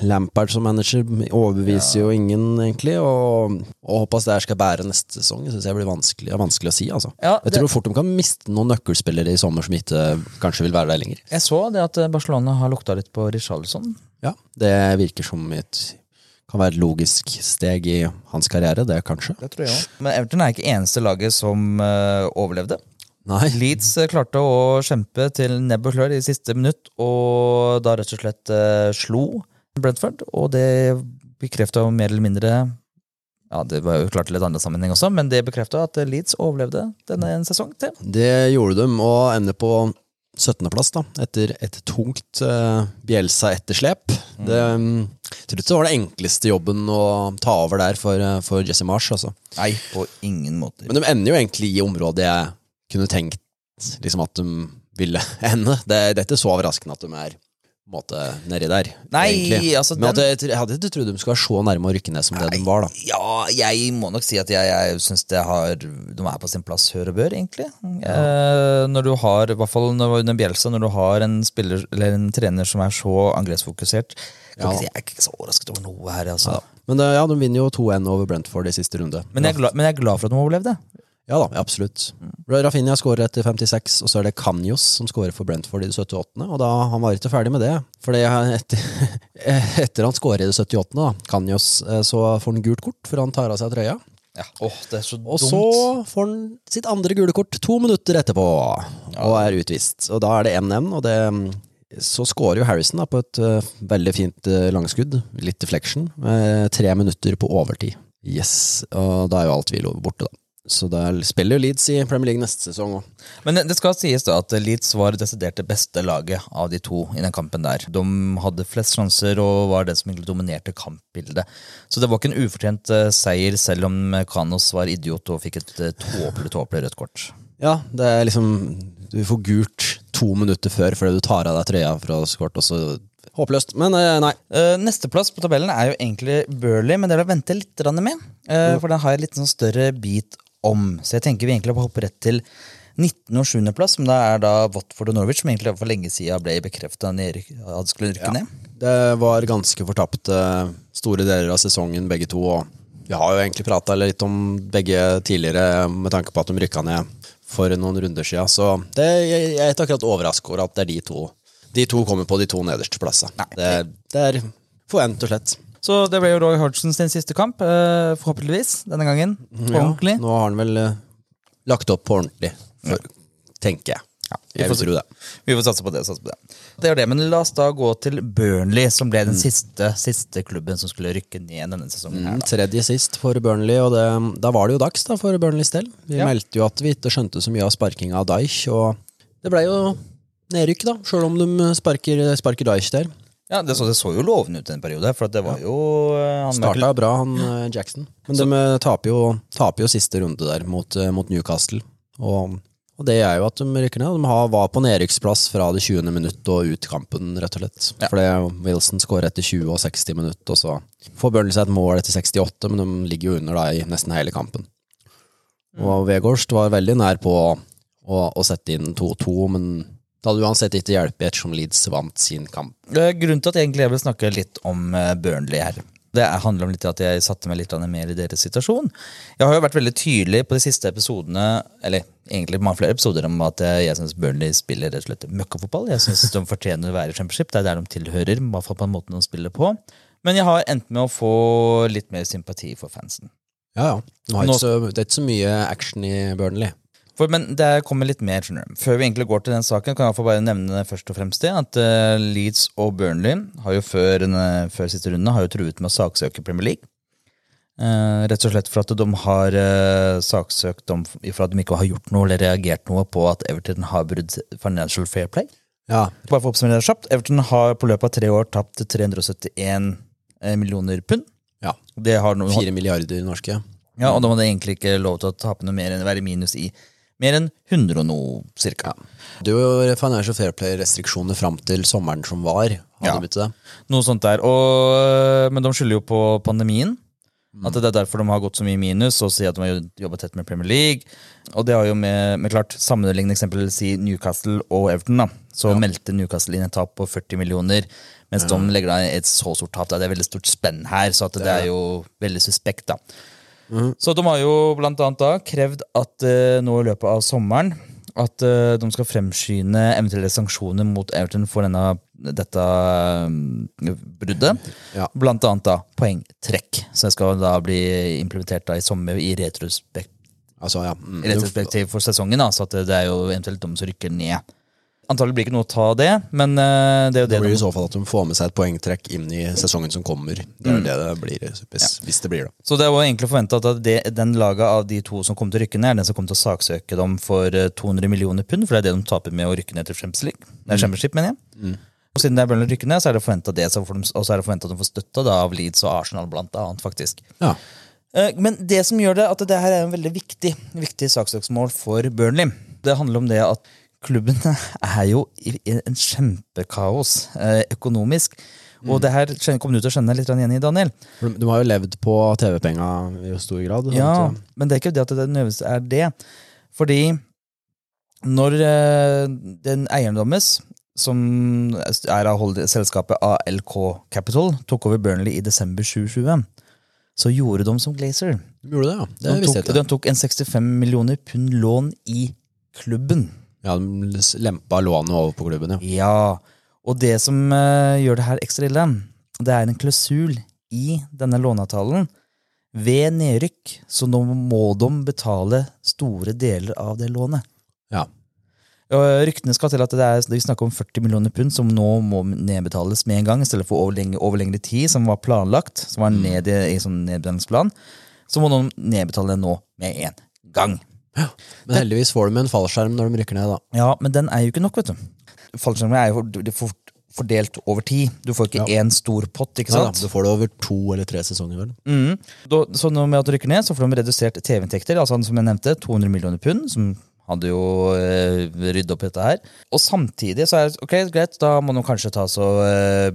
Lampard som manager overbeviser jo ingen, egentlig. Og, og håper det her skal bære neste sesong. Det synes jeg blir vanskelig, vanskelig å si. altså. Ja, jeg tror fort de kan miste noen nøkkelspillere i sommer som ikke kanskje vil være der lenger. Jeg så det at Barcelona har lukta litt på Richarlison. Ja, Det virker som et kan være et logisk steg i hans karriere, det kanskje. Det tror jeg også. Men Everton er ikke eneste laget som uh, overlevde. Nei. Leeds eh, klarte å kjempe til nebb og klør i siste minutt, og da rett og slett uh, slo Brentford. Og det bekrefta mer eller mindre Ja, det var jo klart litt annen sammenheng også, men det bekrefta at Leeds overlevde denne en sesong til. Det gjorde de, og ender på 17.-plass, da, etter et tungt uh, Bjelsa-etterslep. Det mm, jeg slutt var det enkleste jobben å ta over der for, eh, for Jesse Marsh, altså. Nei, på ingen måte. Men de ender jo egentlig i området jeg kunne tenkt liksom at de ville ende. Det, det er ikke så overraskende at de er måte nedi der. Nei, egentlig. altså, Men den- jeg, hadde ikke trodd de skulle være så nærme å rykke ned som det de var, da. Ja, jeg må nok si at jeg, jeg syns De er på sin plass hør og bør, egentlig. Eh, når du har, i hvert fall under Bjelsa, når du har en spiller eller en trener som er så angrepsfokusert kan Ja. Jeg er ikke så overrasket over noe her, altså. Men ja, de vinner jo 2-1 over Brentford i siste runde. Men, jeg er glad, men jeg er glad for at de overlevde. Ja da, absolutt. Rafinha skårer etter 56, og så er det Canjos som skårer for Brentford i det 78. Og da han var ikke ferdig med det. For etter, etter han skårer i det 78., da, Canjos, eh, så får han gult kort, for han tar av seg trøya. Ja. Åh, det er så dumt. Og så får han sitt andre gule kort to minutter etterpå, og er utvist. Og da er det 1-1, og det så skårer jo Harrison da på et uh, veldig fint uh, langskudd, litt deflection, med tre minutter på overtid. Yes, og da er jo all tvil borte, da. Så da spiller jo Leeds i Premier League neste sesong òg. Men det skal sies da at Leeds var desidert det beste laget av de to i den kampen der. De hadde flest sjanser og var den som egentlig dominerte kampbildet. Så det var ikke en ufortjent eh, seier, selv om Kanos var idiot og fikk et eh, tåpelig, tåpelig rødt kort. Ja, det er liksom Du får gult to minutter før fordi du tar av deg trøya skort, og så Håpløst. Men eh, nei. Nesteplass på tabellen er jo egentlig Burley, men det vil jeg vente litt med. eh, For den har jeg litt sånn større bit om. Så jeg tenker vi egentlig har hopper rett til 19. og 7. plass, som da er da Watford og Norwich, som egentlig for lenge siden ble bekrefta at skulle rykke ned. Det var ganske fortapte store deler av sesongen, begge to. Og vi har jo egentlig prata litt om begge tidligere, med tanke på at de rykka ned for noen runder siden. Så det, jeg, jeg er ikke akkurat overraska over at det er de to De to kommer på de to nederste plassene. Det, det er forvent og slett. Så det ble jo Roy Hodgson sin siste kamp, eh, forhåpentligvis, denne gangen. På ordentlig. Nå har han vel eh, lagt opp på ordentlig, for, tenker jeg. Ja, vi får det. Vi får satse på det. satse på det. Det er det, Men la oss da gå til Burnley, som ble den siste, siste klubben som skulle rykke ned denne sesongen. her Mm, da. Tredje sist for Burnley, og det, da var det jo dags da for Burnleys del. Vi Ja. meldte jo at vi ikke skjønte så mye av sparkinga av Deich og det ble jo nedrykk, da, sjøl om de sparker, sparker Daich der. Ja, det så, det så jo lovende ut en periode, for at det var jo eh, han Starta bra, han eh, Jackson. Men de eh, taper jo, taper jo siste runde der mot, mot Newcastle. Og, og det er jo at de rykker ned. De har, var på nedrykksplass fra det 20. minutt og ut kampen, rett og slett. Ja. Fordi Wilson skårer etter 20 og 60 minutt, og så får Burnley seg et mål etter 68, men de ligger jo under da i nesten hele kampen. Og Vegårst var veldig nær på å, å sette inn 2-2, men det hadde uansett ikke hjulpet ettersom Leeds vant sin kamp. Grunnen til at jeg egentlig vil snakke litt om eh, Burnley her, det er- handler om litt at jeg satte meg litt mer i deres situasjon. Jeg har jo vært veldig tydelig på de siste episodene, eller egentlig mange flere episoder, om at jeg, syns Burnley spiller rett og slett møkkafotball. Jeg syns de fortjener å være i championship. Det er der de tilhører, i hvert fall på den måten de spiller på. Men jeg har endt med å få litt mer sympati for fansen. Ja, ja. De har Nå- ikke så, det er ikke så mye action i Burnley. For, men det kommer litt mer, skjønner. Før vi egentlig går til den saken, kan jeg få bare nevne først og fremst det, at uh, Leeds og Burnley har jo før, denne- før siste runde har jo truet med å saksøke Premier League. Uh, rett og slett for at de har eh, saksøkt dem for at de ikke har gjort noe eller reagert noe på at Everton har brudd Financial Fair Play. Ja, Bare for å oppsummere det kjapt. Everton har på løpet av tre år tapt 371 eh, millioner pund. ja. Det Fire milliarder norske. ja, og de hadde egentlig ikke lov til å tape noe mer enn å være minus i mer enn 100 og noe, cirka. Det var jo Financial Fair Play-restriksjoner fram til sommeren som var. Ja. det? Noe sånt der. Og, men de skylder jo på pandemien. At det er derfor de har gått så mye minus og sier at de har jobbet tett med Premier League. Og det har jo med, med klart sammenlignende eksempel si Newcastle og Everton. da Så meldte Newcastle inn et tap på 40 millioner, mens de legger da et så stort tap. da. Det er veldig stort spenn her, så at det er jo veldig suspekt. da Så de har jo blant annet da krevd at eh, nå i løpet av sommeren at eh, de skal fremskynde eventuelle sanksjoner mot Everton for denne, dette eh, bruddet. Ja. Blant annet da poengtrekk, som skal da bli implementert da i sommer i retrospekt, Altså, ja. Mm. retrospektiv for sesongen. da, Så det er jo eventuelt de som rykker ned. Antagelig blir ikke noe å ta det, men uh, det er jo Det det blir i så fall at de får med seg et poengtrekk inn i sesongen som kommer. Det er Mm. det det blir, hvis, hvis det blir det. Så det er jo egentlig forventa at det, den laga av de to som kommer til å rykke ned, er den som kommer til å saksøke dem for eh, 200 millioner pund, for det er det de taper med å rykke ned til Champions League. Det er Championship, mener jeg. Og siden det er Burnley rykker ned, så er det forventa det, og så er det forventa at de får støtte da, av Leeds og Arsenal, blant annet, faktisk. Ja. Eh, Men det som gjør det, at det her er en veldig viktig, viktig saksøksmål for Burnley. Det handler om det at klubben er jo i en kjempekaos eh, økonomisk. Og det her kommer du til å skjønne litt igjen i, Daniel. De, har jo levd på TV-penga i stor grad. Ja, sant? men det er ikke det at det nødvendigvis er det. Fordi når eh, den eieren deres, som er av selskapet ALK Capital, tok over Burnley i desember 2020, så gjorde de som Glazer. De gjorde det, ja. Det De tok, de tok en 65 millioner pund lån i klubben. Ja, De lempa lånet over på klubben, ja. Ja, og det som uh, gjør det her ekstra ille, det er en klausul i denne låneavtalen. Ved nedrykk så nå må de betale store deler av det lånet. ja. Og Ryktene skal til at det er vi snakker om 40 millioner pund som nå må nedbetales med en gang, i stedet for over lengre, over lengre tid, som var planlagt, som var ned i, i sånn nedbetalingsplan. Så må de nedbetale det nå med en gang. Men heldigvis får de en fallskjerm når de rykker ned, da. Ja, men den er jo ikke nok, vet du. Fallskjermen er jo for- for- fordelt over tid. Du får ikke én stor pott, ikke Ja, da, du får det over to eller tre sesonger, vel. Mm. Da, så med at du rykker ned, så får de redusert TV-inntekter. Altså som jeg nevnte, 200 millioner pund, som hadde jo eh, ryddet opp i dette her. Og samtidig så er det ok, greit, da må de kanskje ta så eh,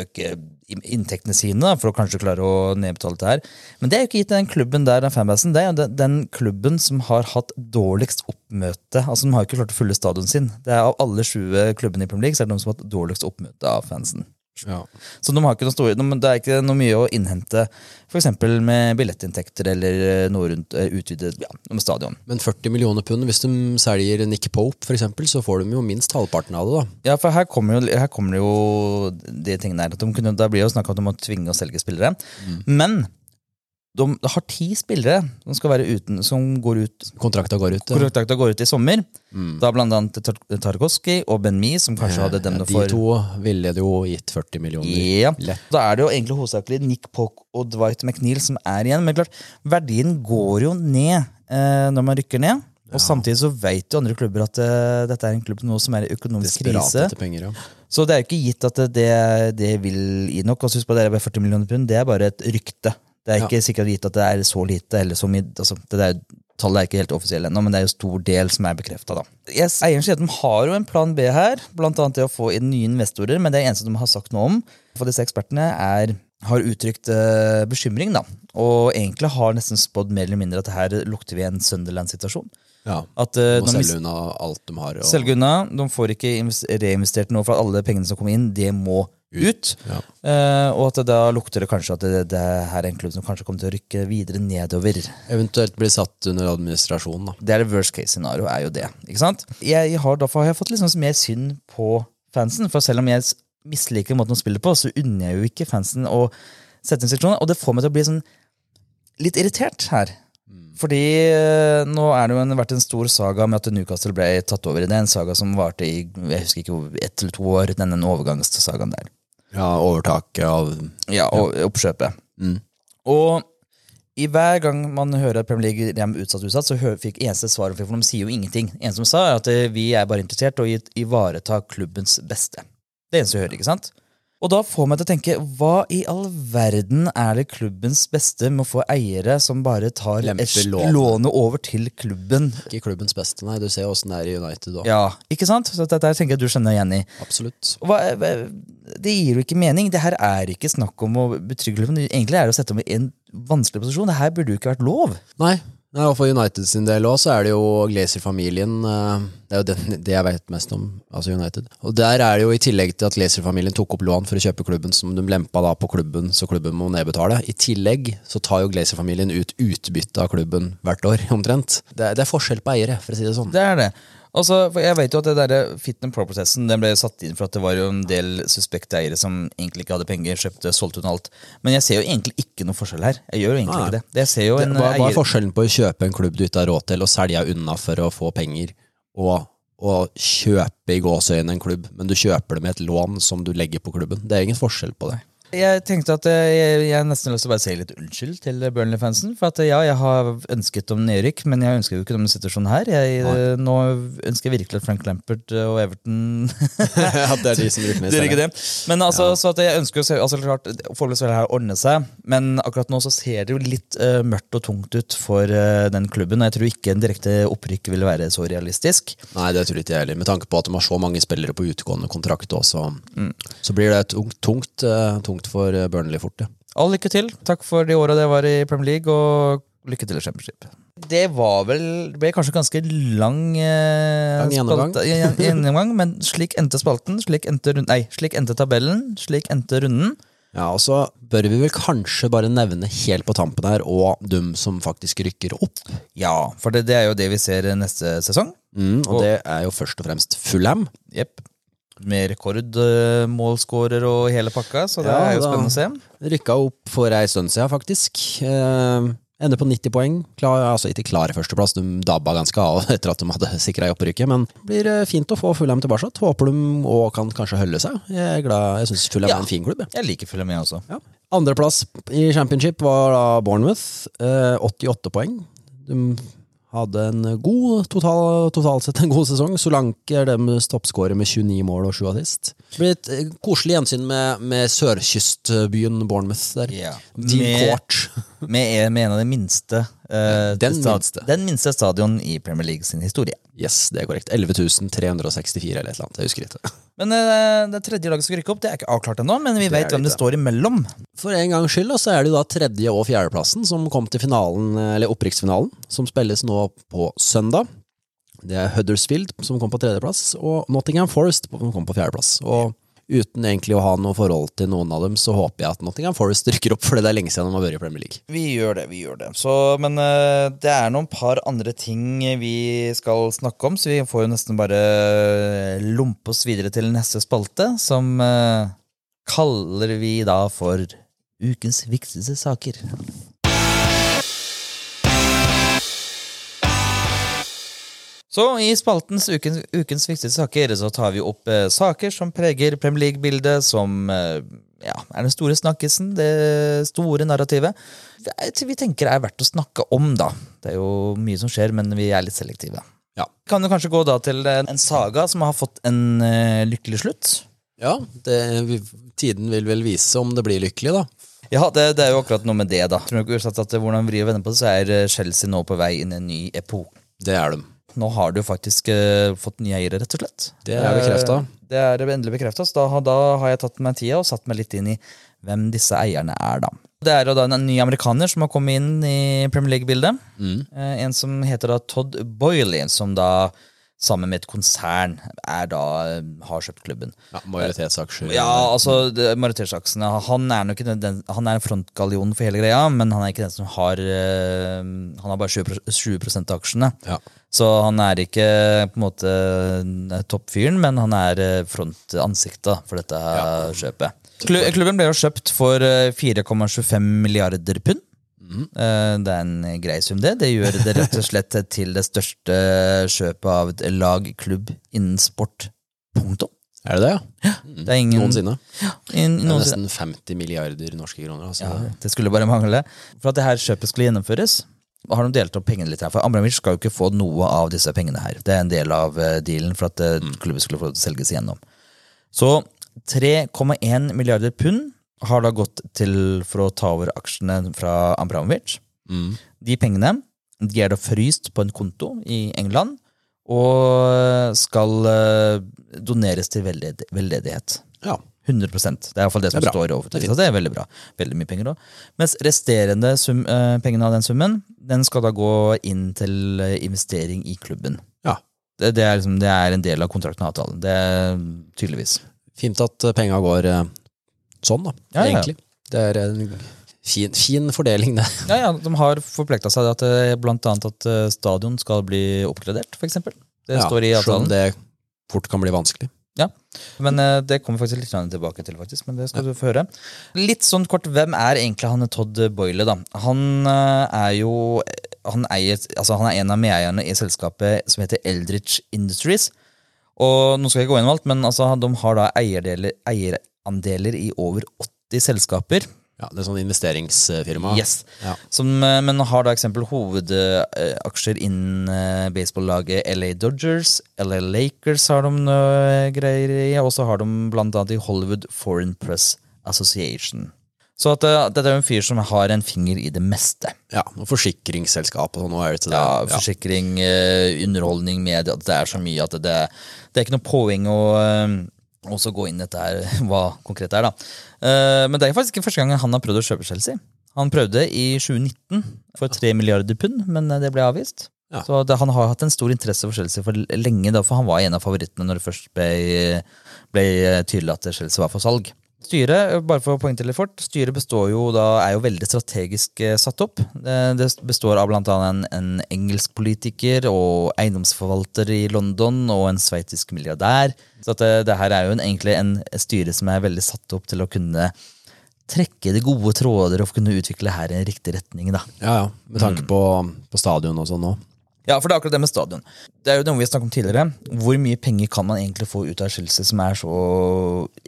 øke inntektene sine for å kanskje klare å nedbetale det her. Men det er jo ikke gitt den klubben der, den fanbasen. Det er jo den, klubben som har hatt dårligst oppmøte. Altså De har ikke klart å fylle stadion sin. Det er Av alle 20 klubbene i Premier League så er det de som har hatt dårligst oppmøte av fansen. Ja. Så de har ikke noe store, de, det er ikke noe mye å innhente f.eks. med billettinntekter eller eh, noe rundt eh, utvidet ja, med stadion. Men 40 millioner pund, hvis de selger Nick Pope, eksempel, så får de jo minst halvparten av det, da. Ja, for her kommer jo, her kommer det jo de tingene der. At de kunne, da blir det jo snakk om at de må tvinge å selge spillere. Men de har ti spillere som skal være uten, som går ut Kontrakta går ut. Ja. Kontrakta går ut i sommer. Da blant annet Tarkovsky Tarkovskij og Ben Mi, som kanskje hadde dem Ja, for de to ville det jo gitt 40 millioner. Ja, Lett. Da er det jo egentlig hovedsakelig Nick Pock og Dwight McNeil som er igjen. Men klart, verdien går jo ned eh, når man rykker ned. Og samtidig så vet jo andre klubber at uh, dette er en klubb nå som er i økonomisk Desperat krise. penger, ja. Så det er jo ikke gitt at det, det vil gi nok. Og husk på det er bare 40 millioner pund. Det er bare et rykte. Det er Ja. ikke sikkert gitt at det er så lite. eller så mye. Altså, det der, tallet er ikke helt offisielt ennå, men det er jo stor del som er bekrefta. Yes, eieren sier at de har jo en plan B her, annet det å få inn nye investorer. Men det eneste de har sagt noe om for disse ekspertene, er har uttrykt uh, bekymring, da. Og egentlig har nesten spådd mer eller mindre at det her lukter vi en Sunderland-situasjon. ja. At uh, Må selge unna alt de har. Og, Selge unna. De får ikke reinvestert noe, for alle pengene som kommer inn, det må ut. Ja. Eh, og at det da lukter det kanskje at det, det her er en klubb som kanskje kommer til å rykke videre nedover. Eventuelt bli satt under administrasjon, da. Det er det worst case scenario, er jo det. ikke sant? Jeg har, Derfor har jeg fått sånn mer synd på fansen. For selv om jeg misliker måten å spille på, så unner jeg jo ikke fansen å sette inn situasjoner. Og det får meg til å bli sånn litt irritert her. Fordi eh, nå er det jo en, vært en stor saga med at Newcastle ble tatt over i det. En saga som varte i jeg husker ikke ett eller to år, denne overgangssagaen der. Ja, overtaket av Ja, og oppkjøpet. Mm. Og i hver gang man hører at Premier League er utsatt, utsatt, så fikk eneste svaret, for de sier jo ingenting. En som sa, er at eh, vi er bare interessert i å ivareta klubbens beste. Det eneste vi hører, ikke sant? Og da får meg til å tenke, hva i all verden er det klubbens beste med å få eiere som bare tar lånet. over til klubben? Ikke klubbens beste, nei. Du ser åssen det er i United òg. Ja, ikke sant? Så dette tenker jeg du skjønner igjen i. Absolutt. Hva- det gir jo ikke mening. Det her er ikke snakk om å betrygge klubben. Egentlig er det å sette dem i en vanskelig posisjon. Det her burde jo ikke vært lov. Nei, nei, og for United sin del òg, så er det jo Glazer-familien eh, Det er jo det, det jeg vet mest om, altså United. Og der er det jo i tillegg til at Glazer-familien tok opp lån for å kjøpe klubben, som de lempa da på klubben, så klubben må nedbetale. I tillegg så tar jo Glazer-familien ut utbytte av klubben hvert år, omtrent. Det det er forskjell på eiere, for å si det sånn. Det er det. Altså, jeg vet jo at det der fit and Pro-prosessen den ble satt inn for at det var jo en del suspekte eiere som egentlig ikke hadde penger, kjøpte, solgte ut alt. Men jeg ser jo egentlig ikke noe forskjell her. Jeg gjør jo egentlig Nei. ikke det. Jeg ser jo Det, en hva, hva er forskjellen på å kjøpe en klubb du ikke har råd til, og selge unna for å få penger, og å kjøpe i gåseøynene en klubb, men du kjøper det med et lån som du legger på klubben? Det er ingen forskjell på det. Jeg tenkte at eh, jeg, jeg har nesten lyst til å bare si litt unnskyld til Burnley-fansen. For at ja, jeg har ønsket om nedrykk, men jeg ønsker jo ikke om situasjonen her. Jeg, eh, nå ønsker jeg virkelig at Frank Lampert eh, og Everton At det er de som rykker ned. er ikke det. Men altså, så at jeg ønsker se- altså, klart, Foreløpig skal det her ordne seg, men akkurat nå så ser det jo litt uh, mørkt og tungt ut for uh, den klubben. Og jeg tror ikke en direkte opprykk vil være så realistisk. Nei, det tror ikke jeg heller. Med tanke på at de har så mange spillere på utegående kontrakt også, så blir det tungt, tungt, eh, tungt for eh, Burnley fort, Ja. All lykke til. Takk for de åra det var i Premier League, og lykke til i Championship. Det var vel Det ble kanskje ganske lang, eh, Lang gjennomgang. gjennomgang, men slik endte spalten, slik endte, nei, slik endte tabellen, slik endte runden. Ja, og så bør vi vel kanskje bare nevne helt på tampen her, og dem som faktisk rykker opp. Ja, for det, det er jo det vi ser neste sesong. Mm, og Og- det er jo først og fremst Fulham. Jepp. Med rekordmålskårer og hele pakka, så det Ja, er jo spennende å se. Rykka opp for ei stund siden, faktisk. Eh, ender på 90 poeng. Klar, altså ikke klar i førsteplass, de dabba ganske av etter at de hadde sikra opprykket, men det blir eh, fint å få Fulham tilbake. Håper de òg kan kanskje holde seg. Jeg er glad, jeg syns Fulham Ja. er en fin klubb. Jeg. Jeg liker Fulham, jeg også. Ja. Andreplass i championship var da Bournemouth. Eh, 88 poeng. De hadde en god total, totalt sett en god sesong. Solanke er deres toppskårer med 29 mål og 7 assist. Det blir et eh, koselig gjensyn med, med sørkystbyen Bournemouth der. Ja. Dean Med- Court. Med, med en av de minste uh, Den minste. Den minste stadion i Premier League sin historie. Yes, det er korrekt. 11 364 eller et eller annet. Jeg husker ikke. Men uh, det tredje laget skal rykke opp, det er ikke avklart ennå, men vi Det vet er hvem det det står imellom. For en gangs skyld så er det jo da tredje- og fjerdeplassen som kom til finalen, eller opprykksfinalen, som spilles nå på søndag. Det er Huddersfield som kom på tredjeplass, og Nottingham Forest som kom på fjerdeplass. Og uten egentlig å ha noe forhold til noen av dem, så håper jeg at Nottingham Forest rykker opp, for det er lenge siden de har vært i Premier League. Vi gjør det, vi gjør det. Så, men uh, det er noen par andre ting vi skal snakke om, så vi får jo nesten bare lompe oss videre til neste spalte, som uh, kaller vi da for ukens viktigste saker. Så i spaltens ukens, ukens viktigste saker så tar vi opp eh, saker som preger Premier League-bildet, som eh, ja, er den store snakkisen, det store narrativet. Det er, vi tenker er verdt å snakke om, da. Det er jo mye som skjer, men vi er litt selektive. Ja. Kan du kanskje gå da til eh, en saga som har fått en eh, lykkelig slutt? Ja, det, vi, tiden vil vel vise om det blir lykkelig, da. Ja, det, det er jo akkurat noe med det, da. Tror du ikke uansett at Hvordan vrir og vender på det, så er eh, Chelsea nå på vei inn i en ny epoke. Det er de. Nå har du faktisk eh, fått nye eiere, rett og slett. Det er bekreftet. Eh, Det er endelig bekrefta, så da, har- da har jeg tatt meg tida og satt meg litt inn i hvem disse eierne er, da. Det er jo da en ny amerikaner som har kommet inn i Premier League-bildet. Mm. Eh, En som heter da Todd Boyley, som da sammen med et konsern er da har kjøpt klubben. Ja, Majoritetsaksjer. Ja, altså majoritetsaksjene Han er nok ikke den, Han er frontgallion for hele greia, men han er ikke den som har eh, Han har bare 20, 20 av aksjene. Ja. Så han er ikke på en måte eh, toppfyren, men han er eh, frontansiktet for dette ja. kjøpet. Klubben ble jo kjøpt for eh, 4,25 milliarder pund. Eh, Det er en grei sum, det. Det gjør det rett og slett til det største kjøpet av et lag, klubb, innen sport. Punktum. Er det det, ja? Det er ingen Noensinne. inn- Det er nesten 50 milliarder norske kroner. Altså. Ja, det skulle bare mangle. For at det her kjøpet skulle gjennomføres, har de delt opp pengene litt her. For Abramovic skal jo ikke få noe av disse pengene her. Det er en del av eh, dealen for at eh, klubben skulle få selges igjennom. Så 3,1 milliarder pund har da gått til for å ta over aksjene fra Abramovic. De pengene de er da fryst på en konto i England og skal eh, doneres til velded veldedighet. Ja. 100% Det er iallfall det som Det står over. Det Det, er veldig bra. Veldig mye penger òg. Mens resterende sum, uh, pengene av den summen den skal da gå inn til eh, investering i klubben. Ja. Det, det, er liksom, det er en del av kontrakten og avtalen. Det er tydeligvis. Fint at penga går sånn, da. Ja, ja. Egentlig. Det er en fin, fin fordeling, det. Ja, ja, De har forplikta seg til eh, annet at eh, stadion skal bli oppgradert, f.eks. Det Ja, står i selv om det fort kan bli vanskelig. Ja, men eh, det kommer faktisk litt tilbake til, faktisk, men det skal du få høre. Litt sånn kort, hvem er egentlig han Todd Boyle, da? Han er jo han, eier, altså han er en av medeierne i selskapet som heter Eldridge Industries. Og nå skal jeg gå gjennom alt, men altså, de har da eierdeler, eierandeler i over 80 selskaper. Ja, Det er sånn investeringsfirma. Yes. Ja. Som, eh, men har da eksempel hovedaksjer innen eh, baseballaget LA Dodgers, LA Lakers har de noe greier i, og så har de blant annet i Hollywood Foreign Press Association. Så at, eh, dette er jo en fyr som har en finger i det meste. ja, og forsikringsselskap og sånn. Ja, Forsikring, eh, underholdning, media. det er så mye at det, det er ikke noe poeng å eh, også gå inn i dette her, hva konkret det er. da. Eh, Men det er faktisk ikke første gang han har prøvd å kjøpe Chelsea. Han prøvde i 2019 for 3 milliarder pund, men eh, det ble avvist. Ja. Så det, Han har hatt en stor interesse for Chelsea for lenge, da, for han var en av favorittene når det først ble, ble tydelig at Chelsea var for salg. Styret bare for å poengtere litt fort, styret består jo da, er jo veldig strategisk eh, satt opp. Det, det består av annet en, en engelsk politiker og eiendomsforvalter i London og en sveitisk milliardær. Så at det, det her er jo en, egentlig en, styre som er veldig satt opp til å kunne trekke de gode tråder og kunne utvikle her i en riktig retning. da. ja, ja. Med tanke Mm. på, på stadion og sånn òg. Ja, for det er akkurat det med stadion. Det er jo noe vi snakket om tidligere. Hvor mye penger kan man egentlig få ut av Chelsea som er så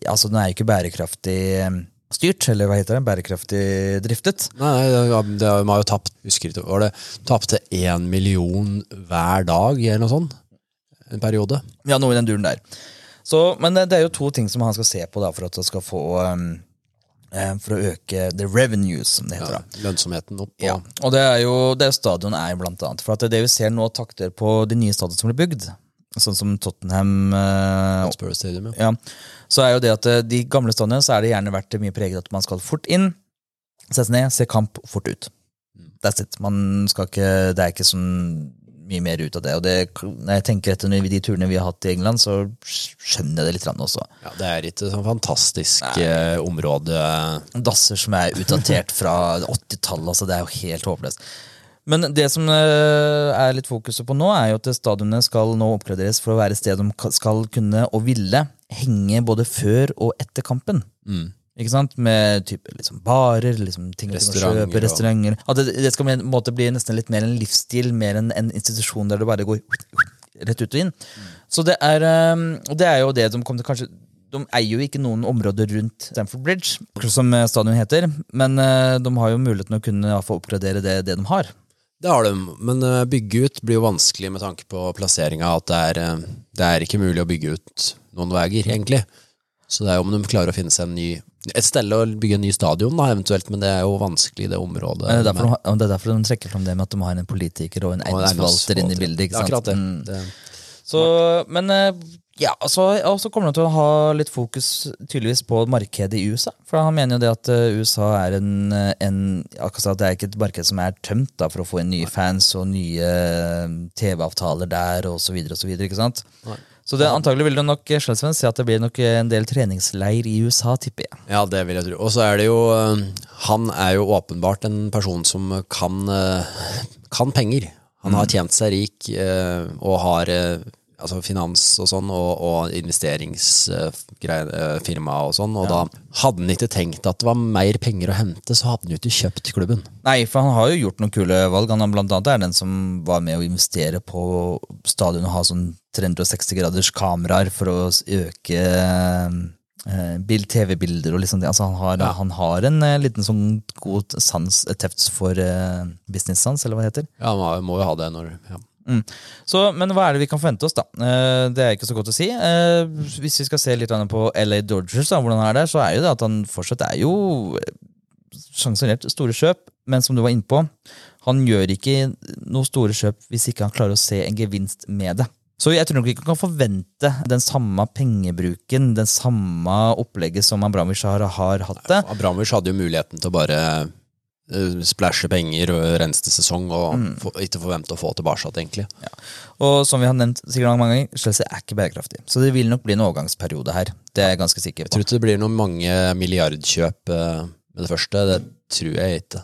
Altså, den er jo ikke bærekraftig eh, styrt, eller hva heter det? Bærekraftig driftet. Nei, nei, det, har- jo tapt Husker ikke, var det tapte én million hver dag, eller noe sånt? En periode. Ja, noe i den duren der. Så, men det det er jo to ting som han skal se på da, for at han skal få um, For å øke the revenues, som det heter. Ja, lønnsomheten opp. Ja, Og, det er jo det stadion er blant annet. For at det vi ser nå takter på de nye stadionene som blir bygd, sånn som Tottenham eh, Stadium, ja. ja, så er jo det at eh, de gamle stadionene så er det gjerne vært mye preget at man skal fort inn, sette seg ned, se kamp, fort ut. That's it. Man skal ikke, det er ikke sånn mye mer ut av det. Og det, når jeg tenker etter de turene vi har hatt i England, så skjønner jeg det litt også. ja. Det er ikke sånn fantastisk Nei. område. Dasser som er utdatert fra 80-tallet, altså det er jo helt håpløst. Men det som eh, er litt fokuset på nå, er jo at stadionene skal nå oppgraderes for å være et sted de skal kunne og ville henge både før og etter kampen. Mm. Ikke sant? Med type liksom barer, liksom ting å kjøpe, restauranter. At det, det skal på en måte bli nesten litt mer en livsstil, mer enn en institusjon der du bare går rett ut og inn. Så det er, um, det er jo det de kommer til kanskje de eier jo ikke noen områder rundt Stamford Bridge, som eh, stadion heter, men eh, de har jo muligheten å kunne få oppgradere det, det de har. Det har de, men eh, bygge ut blir jo vanskelig med tanke på plasseringa. At det er, det er ikke mulig å bygge ut noen veier, egentlig. Så det er jo om de klarer å finne seg en ny et sted å bygge en ny stadion, da, eventuelt, men det er jo vanskelig i det området. Det er, derfor, de- det er derfor de trekker fram det med at de har en politiker og en eiendomsforvalter inne i bildet. ikke sant? akkurat det. Mm. det. Så, men eh, ja, og så kommer han til å ha litt fokus tydeligvis på markedet i USA. For han mener jo det at eh, USA er en, eh, en akkurat at Det er ikke et marked som er tømt da, for å få inn nye fans og nye eh, TV-avtaler der så videre. ikke sant? Nei. Så det, antagelig vil du nok eh, si at det blir nok en del treningsleir i USA, tipper jeg. Ja, det vil jeg tro. Og så er det jo eh, Han er jo åpenbart en person som kan, eh, kan penger. Han har tjent seg rik eh, og har eh, altså finans og sånn, og, og investeringsfirma og sånn, og da hadde han ikke tenkt at det var mer penger å hente, så hadde han jo ikke kjøpt klubben. Nei, for han har jo gjort noen kule valg. Han blant annet er den som var med å investere på stadion og ha sånn 360 graders kameraer for å øke eh, TV-bilder og liksom det. Altså han har, han har en eh, liten sånn god sans, teft for eh, business sans, eller hva det heter. Ja, han må jo ha det når ja. Mm. Så, men hva er det vi kan forvente oss, da? Eh, det er ikke så godt å si. Eh, hvis vi skal se litt på LA Dodgers, da, hvordan er der, så er jo det at han fortsatt er jo sjansonert store kjøp, men som du var inne på, han gjør ikke noe store kjøp hvis ikke han klarer å se en gevinst med det. Så jeg tror nok ikke han kan forvente den samme pengebruken, den samme opplegget som Abramovic har, har hatt det. Abramovic hadde jo muligheten til å bare eh, splæsje penger og renste sesong og Mm. for, ikke forvente å få tilbake egentlig. Og som vi har nevnt sikkert mange ganger, Chelsea er ikke bærekraftig. Så det vil nok bli en overgangsperiode her. Det er jeg ganske sikker Jeg på. tror ikke det blir noen mange milliardkjøp eh, med det første. Det tror jeg ikke.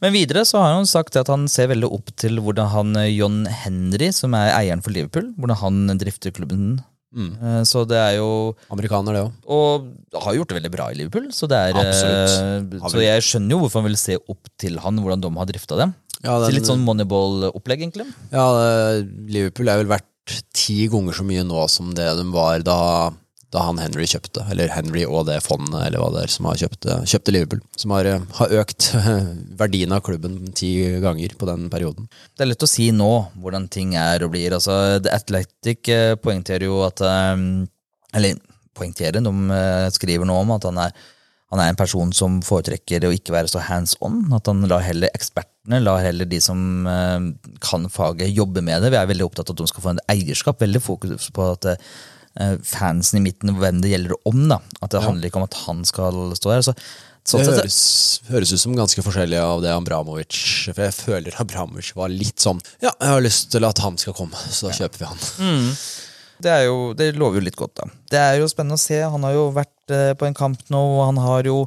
Men videre så har han sagt at han ser veldig opp til hvordan han eh, John Henry, som er eieren for Liverpool, hvordan han drifter klubben. Mm. Eh, Så det er jo Amerikaner, det òg. Og har gjort det veldig bra i Liverpool, så det er eh, Så jeg skjønner jo hvorfor han vil se opp til han, hvordan de har drifta det. Ja, Så litt sånn Moneyball-opplegg, egentlig. Ja, Liverpool er vel verdt ti ganger så mye nå som det de var da, da han Henry kjøpte. Eller Henry og det fondet eller hva det er som har kjøpt, kjøpte Liverpool. Som har, eh, har økt verdien av klubben ti ganger på den perioden. Det er lett å si nå hvordan ting er og blir. Altså, The Athletic eh, poengterer jo at eh, Eller poengterer, de eh, skriver nå om at han er, han er en person som foretrekker å ikke være så hands on. At han lar heller ekspertene, lar heller de som eh, kan faget, jobbe med det. Vi er veldig opptatt av at de skal få en eierskap. Veldig fokus på at eh, fansen i midten, hvem det gjelder om. da. At det handler ikke om at han skal stå her. Så, sånn Det høres, høres ut som ganske forskjellig av det Abramovic For jeg føler Abramovic var litt sånn Ja, jeg har lyst til at han skal komme, så da kjøper vi han. Det, er jo, det lover jo litt godt, da. Det er jo spennende å se. Han har jo vært eh, på en kamp nå, og han har jo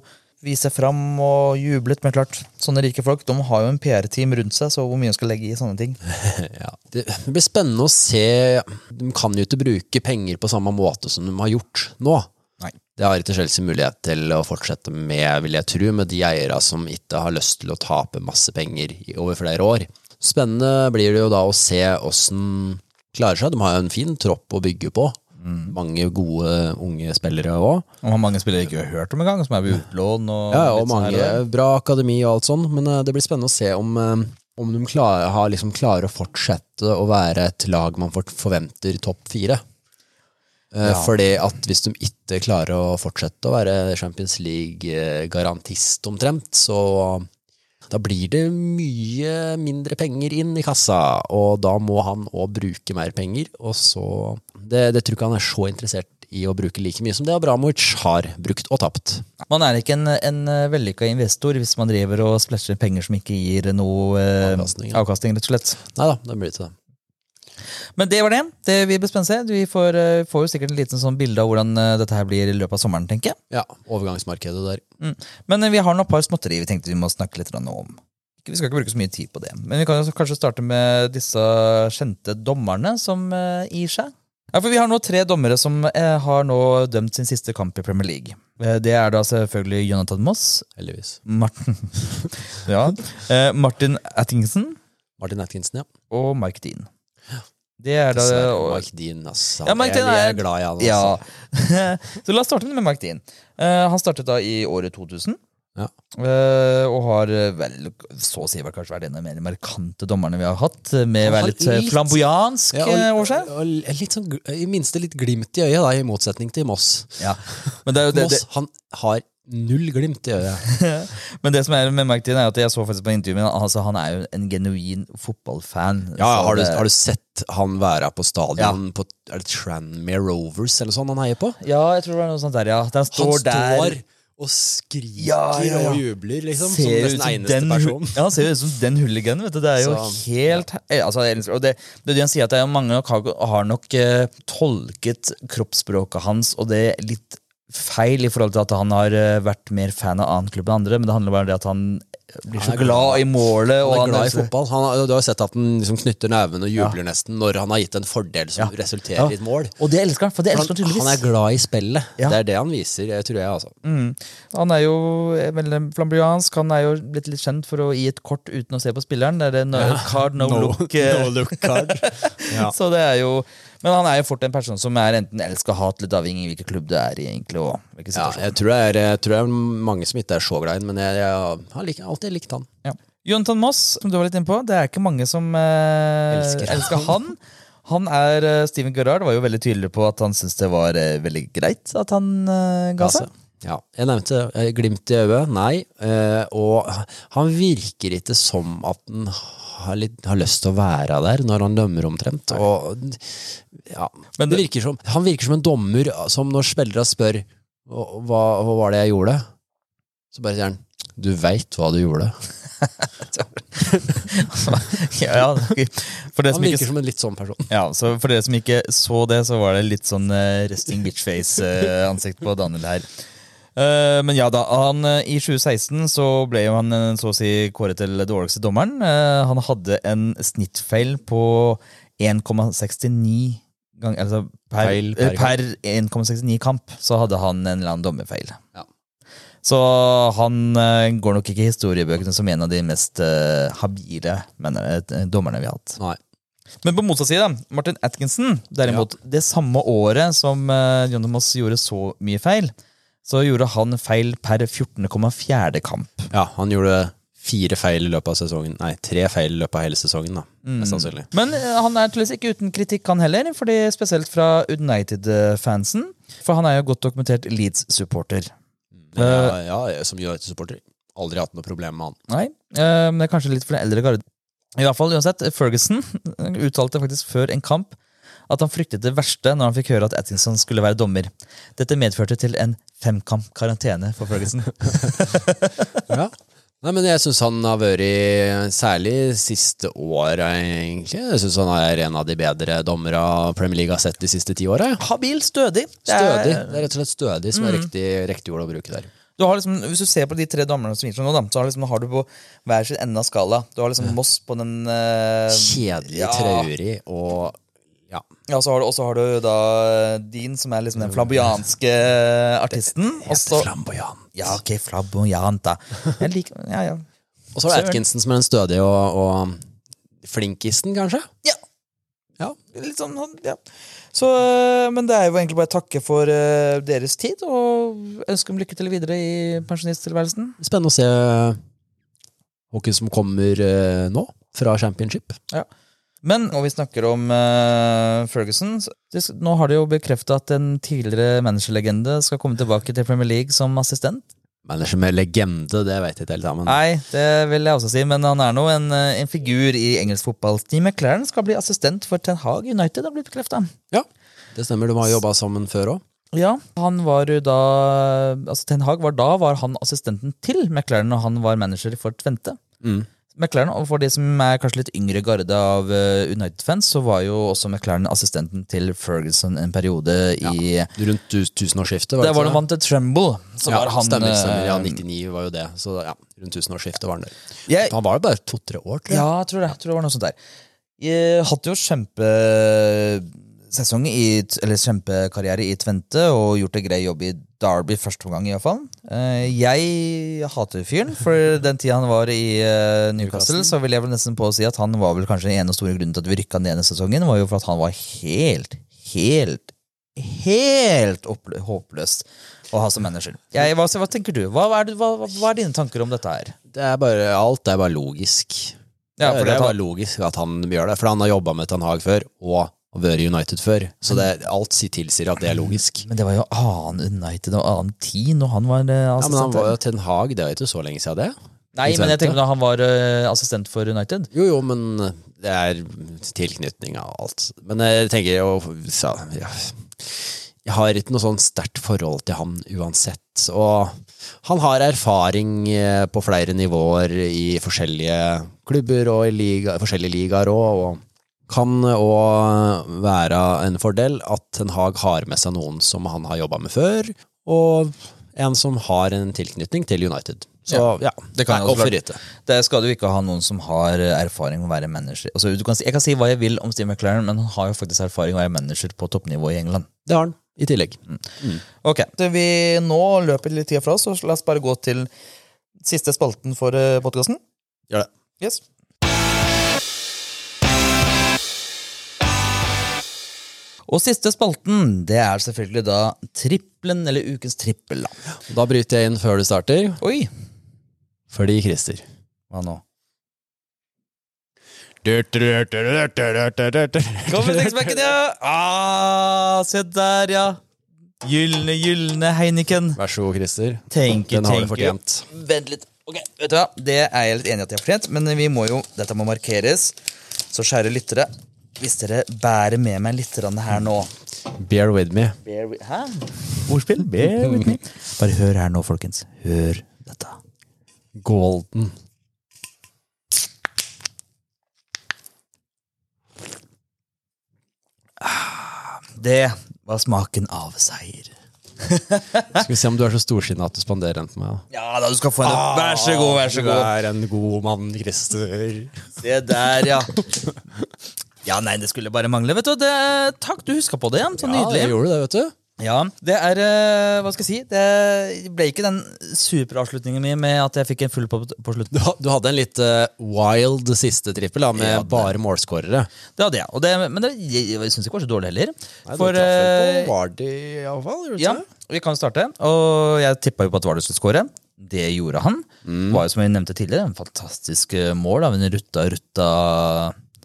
vist seg fram og jublet. Men klart, sånne rike folk de har jo en PR-team rundt seg, så hvor mye de skal legge i sånne ting. Ja, det blir spennende å se. De kan jo ikke bruke penger på samme måte som de har gjort nå. Nei. Det har ikke Chelsea mulighet til å fortsette med, vil jeg tro, med de eierne som ikke har lyst til å tape masse penger over flere år. Spennende blir det jo da å se åssen klarer seg. De har jo en fin tropp å bygge på. Mange gode unge spillere òg. Og har mange spillere ikke hørt om engang, som er på utlån. Og, Ja, og mange sånn mange der. bra akademi og alt sånn, men eh, det blir spennende å se om, eh, om de klarer, har liksom klarer å fortsette å være et lag man forventer topp fire. Eh, Ja. Fordi at hvis de ikke klarer å fortsette å være Champions League-garantist omtrent, så da blir det mye mindre penger inn i kassa, og da må han òg bruke mer penger. Og så det, det tror ikke han er så interessert i å bruke like mye som det Abramovic har brukt og tapt. Man er ikke en, en vellykka investor hvis man driver og splæsjer penger som ikke gir noe eh, Avkastning, ja. avkasting, rett og slett. Nei da, det blir ikke det. Men det var det. Det vi blir se. Vi får, eh, får jo sikkert en liten sånn bilde av hvordan eh, dette her blir i løpet av sommeren, tenker jeg. Ja, overgangsmarkedet der. Mm. Men eh, vi har noen par småtteri vi tenkte vi må snakke litt om. Vi skal ikke bruke så mye tid på det. Men vi kan kanskje starte med disse kjente dommerne som gir seg. Ja, for Vi har nå tre dommere som har nå dømt sin siste kamp i Premier League. Det er da selvfølgelig Jonathan Moss, Heldigvis. Martin, ja, Martin Atkinson Martin Atkinson, ja. og Mike Dean. Det er da Mike Dean, altså. Ja, Mike Dean er- er glad i han. Altså. Ja. så la oss starte med Mike Dean. Uh, han startet da i året 2000. Ja. Uh, og har eh, vel så å si vel kanskje vært en av de mer markante dommerne vi har hatt. Med har litt litt- flamboyansk Ja, og, seg. og, litt sånn, i minste litt glimt i øyet, da, i motsetning til Moss. Ja. Men, det er jo det, det, Moss han har null glimt i øyet. men det som er med Mike Dean, er at jeg så faktisk på intervjuet mitt, han, altså, han er jo en genuin fotballfan. Ja, har, du, har du sett han være på stadion på er det Tranmere Rovers eller sånn han heier på? Ja, jeg tror det var noe sånt der, ja. Der han står, Han står der. og skriker Ja, ja, ja. og jubler, liksom. ser som ut nesten eneste den, person. Ja, han ser ut som den hooliganen. vet du. Det er jo Så- helt eh, altså, og det, det det han sier, at det er mange nok har, har nok uh, tolket kroppsspråket hans og det litt feil i forhold til at han har eh, vært mer fan av annen klubb enn andre, men det handler bare om det at han blir så er glad, i målet. og Han er glad i fotball. Han har, du har jo sett at han liksom knytter nevene og jubler nesten når han har gitt en fordel som Ja. resulterer Ja. i et mål. Og det elsker han, for det Han, elsker han tydeligvis. han er glad i spillet. Ja. Det er det han viser, jeg tror jeg. altså. Mm. Han er jo veldig flamboyansk. Han er jo blitt litt kjent for å gi et kort uten å se på spilleren. Det er det no, card, no, look. no look card. Ja. Så det er jo Men han er jo fort en person som er enten elsker hat, litt avhengig av hvilken klubb det er i. egentlig og hvilken Ja, jeg tror det er, jeg tror det er mange som ikke er så glad i ham, men jeg, jeg har lik, alltid likt han. Ja. Jonathan Moss, som du var litt inne på, det er ikke mange som eh, Elsker elsker, han. han. Er eh, Steven Gerrard var jo veldig tydelig på at han syntes det var eh, veldig greit at han eh, ga seg. Ja, jeg nevnte eh, glimt i øyet, nei. eh, og han virker ikke som at han har, litt, har lyst til å være der når han dømmer omtrent. Og, ja, Men det det- virker som, han virker som en dommer som når spillere spør hva, hva var det jeg gjorde, så bare sier han du veit hva du gjorde. ja, ja, for, det Han som virker som en litt sånn person. ja, så for dere som ikke så det, så var det litt sånn resting bitch face-ansikt på Daniel her. Eh, men ja da, han, eh, i 2016 så ble jo han eh, så å si kåret til dårligste dommeren. Han hadde en snittfeil på 1,69 gang, altså per, Feil per per 1,69 kamp så hadde han en eller annen dommerfeil. Ja. Så han går nok ikke i historiebøkene som en av de mest uh, habile mener, dommerne vi har hatt. Nei. Men på motsatt side, Martin Atkinson, derimot, det samme året som uh, John Moss gjorde så mye feil, så gjorde han feil per 14,4. kamp. Ja, han gjorde fire feil i løpet av sesongen. Nei, tre feil i løpet av hele sesongen, da. mm. sannsynlig. Men eh, han er tydeligvis ikke uten kritikk, han heller, fordi spesielt fra United-fansen. For han er jo godt dokumentert Leeds-supporter. Ja, ja, som United-supporter. Aldri hatt noe problem med han. Nei, eh, men det er kanskje litt for den eldre garde. I hvert fall, uansett, Ferguson uttalte faktisk før en kamp at han fryktet det verste når han fikk høre at Atkinson skulle være dommer. Dette medførte til en femkamp karantene for Ferguson. Ja. Nei, men jeg syns han har vært, særlig siste året, egentlig Jeg syns han er en av de bedre dommere Premier League har sett de siste ti åra. Habil, stødig. Stødig. Det er rett og slett stødig som er riktig, riktig ord å bruke der. Du har liksom, hvis du ser på de tre dommerne som gir seg nå, da, så har, liksom, har du på hver sin ende av skala. Du har liksom Moss på den uh, Kjedelig, ja. traurig og ja. Ja, så har du, Og så har du da din, som er liksom den flamboyanske artisten. Så, Flamboyant. ja, ok, flamboyant, da. Jeg liker, ja, ja. Og så har du. Atkinson som er den stødige og, og flinkisten, kanskje? Ja. Ja. Litt sånn, ja. Så, øh, men det er jo egentlig bare å takke for øh, deres tid, og ønske dem lykke til videre i pensjonisttilværelsen. Spennende å se hvem som kommer eh, nå, fra championship. Men når vi snakker om uh, Ferguson, det, nå har de jo bekrefta at en tidligere managerlegende skal komme tilbake til Premier League som assistent. Manager med legende, det vet jeg ikke helt, men Nei, det vil jeg også si, men han er nå en, øh, en figur i engelsk fotball. Steve McLaren skal bli assistent for Ten Hag United, har blitt bekrefta. ja, det stemmer. De har jobba sammen før òg. Ja, han var jo da Altså Ten Hag var da var han assistenten til McLaren, og han var manager for Tvente. Mm. McLaren, og For de som er kanskje litt yngre garde av eh, United-fans, så var jo også McLaren assistenten til Ferguson en periode i Rundt tusenårsskiftet, Var det var da han vant til Tremble. Så ja, var han stemmer, stemmer. Ja, eh, 99 var jo det. Så ja, rundt tusenårsskiftet var han der. jeg, Han var jo bare to-tre år, tror jeg. Ja, jeg tror det. Jeg tror det var noe sånt der. Jeg hadde jo kjempesesong i Eller kjempekarriere i Tvente og gjort en grei jobb i Derby første omgang, iallfall. Uh, jeg hater fyren, for den tida han var i uh, Newcastle, så vil jeg vel nesten på å si at han var vel kanskje den ene store grunnen til at vi rykka ned denne sesongen, var jo for at han var helt, helt, helt håpløst håpløs å ha som manager. Jeg, hva, hva tenker du? Hva er, hva, hva er dine tanker om dette her? Det er bare, alt er bare logisk. Ja, det, det er bare logisk at han gjør det, for han har jobba med Ten Hag før, og har vært United før. Så det, alt sier- tilsier at det er logisk. Men det var jo annen United og annen tid når han var assistent. Ja, men han var jo Ten Hag, det er jo ikke så lenge siden det. Nei, men jeg tenker da han var eh, assistent for United. Jo, jo, men det er tilknytning av alt. Men jeg tenker jo så, ja, Jeg har ikke noe sånn sterkt forhold til han uansett. Og han har erfaring eh, på flere nivåer i forskjellige klubber og i liga, forskjellige ligaer òg. Og kan òg være en fordel at Ten Hag har med seg noen som han har jobba med før, og en som har en tilknytning til United. Så ja, det kan jeg være- Det skal du ikke ha noen som har eh, erfaring med å være manager. Altså, du kan si, jeg kan si hva jeg vil om Steve McLaren, men han har jo faktisk erfaring med å være manager på toppnivå i England. Det har han, i tillegg. Ok, så vi Nå løper litt tid fra oss, så la oss bare gå til siste spalten for podkasten. Gjør det. Yes. Og siste spalten, det er selvfølgelig da trippelen, eller ukens trippel. da. Da bryter jeg inn før du starter, Oi, fordi Christer hva nå? Kommer sexpacken, ja! Ah, se der, ja. Gylne, gylne Heineken. Vær så god, Christer. Tenk, Den har du fortjent. Vent litt. Ok, vet du hva? Det er jeg litt enig i at jeg har fortjent, men vi må jo, dette må markeres. Så kjære lyttere, hvis dere bærer med meg litt her nå Bear with me. Bear with, Hæ? Ordspill? Bear with me. Bare hør her nå, folkens. Hør dette. Golden. Det var smaken av seier. Skal vi se om du er så storsinna at du spanderer den på meg. Ja da, du skal få en. Vær så god, vær så god. Du er en god mann, Christer. Se der, ja. Ja, nei, det skulle bare mangle. vet du. Det, takk, du huska på det. igjen. Så Ja, jeg gjorde det, vet du. Ja, det er eh, Hva skal jeg si? Det ble ikke den superavslutningen min med at jeg fikk en full på, på slutten. Du, du hadde en litt eh, wild siste trippel, da, med Ja, bare målskårere. Det hadde jeg. Og det, men det, jeg, jeg syns ikke var så dårlig heller. Nei, For på Vardy, iallfall. Ja, vi kan starte. Og jeg tippa jo på at Vardy skulle skåre. Det gjorde han. Mm. Var jo som vi nevnte tidligere, en fantastisk mål av en rutta,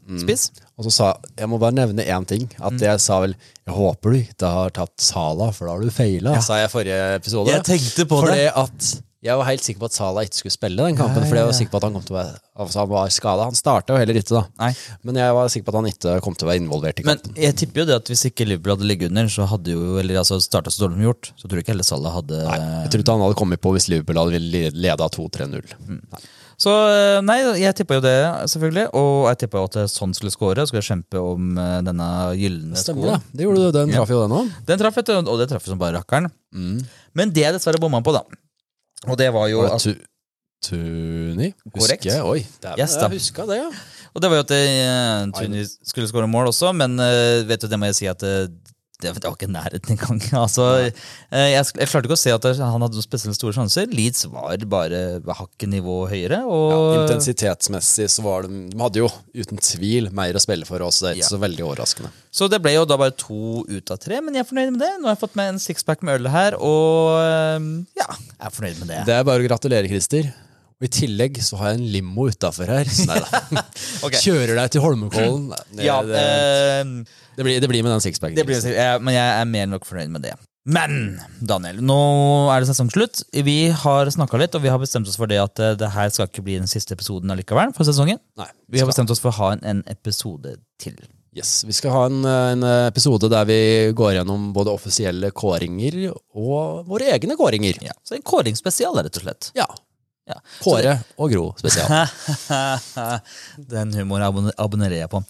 rutta Mm. Og så sa jeg må bare nevne én ting. At Mm. jeg sa vel Jeg håper du ikke har tatt Sala, for da har du feila, sa jeg i forrige episode. Jeg tenkte på Fordi det. at jeg var helt sikker på at Sala ikke skulle spille den kampen. Nei, ja, Fordi jeg var sikker på at han kom til å være Altså han var skada. Han starta jo heller ikke, da. Nei. Men jeg var sikker på at han ikke kom til å være involvert i kampen. Men jeg tipper jo det at hvis ikke Liverpool hadde ligget under, så hadde jo Eller altså starta så dårlig som gjort, så tror jeg ikke heller Salah hadde Nei, Jeg tror ikke han hadde kommet på hvis Liverpool hadde leda 2-3-0. Mm. Så eh, nei, jeg tippa jo det, selvfølgelig. Og jeg tippa at sånn skulle score, skulle kjempe om eh, denne gylne skoen. det. skoen. Det gjorde du. Den traff jo den òg. Den traff, og det traff som bare rakkeren. Men det jeg dessverre bomma på, da, og det var jo at, Tuni? Korrekt. Husker jeg? Oi, dæven, Yes, jeg huska det, ja. og det var jo at uh, Tuni skulle skåre mål også, men uh, vet du, det må jeg si at eh, det det var ikke nærheten engang. Altså, eh, jeg, jeg klarte ikke å se at han hadde noen spesielt store sjanser. Leeds var bare hakket nivå høyere. Ja, intensitetsmessig så var de De hadde jo uten tvil mer å spille for oss. Det er ikke Ja. så veldig overraskende. Så det ble jo da bare to ut av tre, men jeg er fornøyd med det. Nå har jeg fått med en sixpack med øl her, og eh, ja, jeg er fornøyd med det. Det er bare å gratulere, Christer. Og I tillegg så har jeg en limo utafor her. Så nei da. Ok. Kjører deg til Holmenkollen. Det, Ja, det, eh, det, blir, det blir med den sixpacken. blir, men jeg er mer enn nok fornøyd med det. Men Daniel, nå er det sesongslutt. Vi har snakka litt, og vi har bestemt oss for det at eh, det her skal ikke bli den siste episoden allikevel for sesongen. Nei, Vi har bestemt oss for å ha en, en episode til. Yes, Vi skal ha en, en episode der vi går gjennom både offisielle kåringer og våre egne kåringer. Ja, så en kåringsspesial, rett og slett. Ja. Ja. Kåre og Gro spesial. Den humoren abonner- abonnerer jeg på.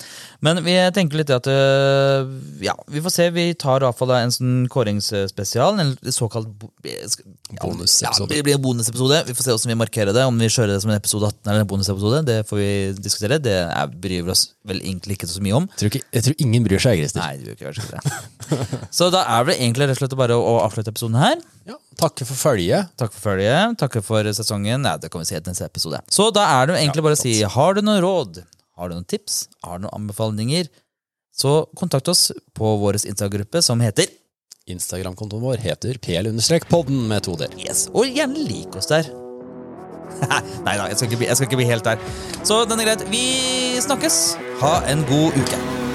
Men vi tenker litt at øh, Ja, vi får se. Vi tar i hvert fall en sånn kåringsspesial. En såkalt ja, Bonusepisode. Ja, det blir en bonusepisode. Vi får se hvordan vi markerer det. Om vi kjører det som en episode 18 eller en bonusepisode, det får vi diskutere. Det er, bryr vi oss vel egentlig ikke så mye om. Jeg tror, ikke, jeg tror ingen bryr seg, Christer. Nei, det bryr ikke det. Så da er det egentlig rett og slett bare å avslutte episoden her. Ja, takke for følget. Takk for følget. Takk for sesongen. Nei, det kan vi si etter neste episode. Så da er det egentlig bare å si har du noen råd, har du noen tips, har du noen anbefalinger, så kontakt oss på vår Insta-gruppe som heter Instagram-kontoen vår heter pl-podden med to d-er. Yes. Og gjerne lik oss der. Nei da, jeg skal, ikke bli, jeg skal ikke bli helt der. Så den er greit. Vi snakkes. Ha en god uke.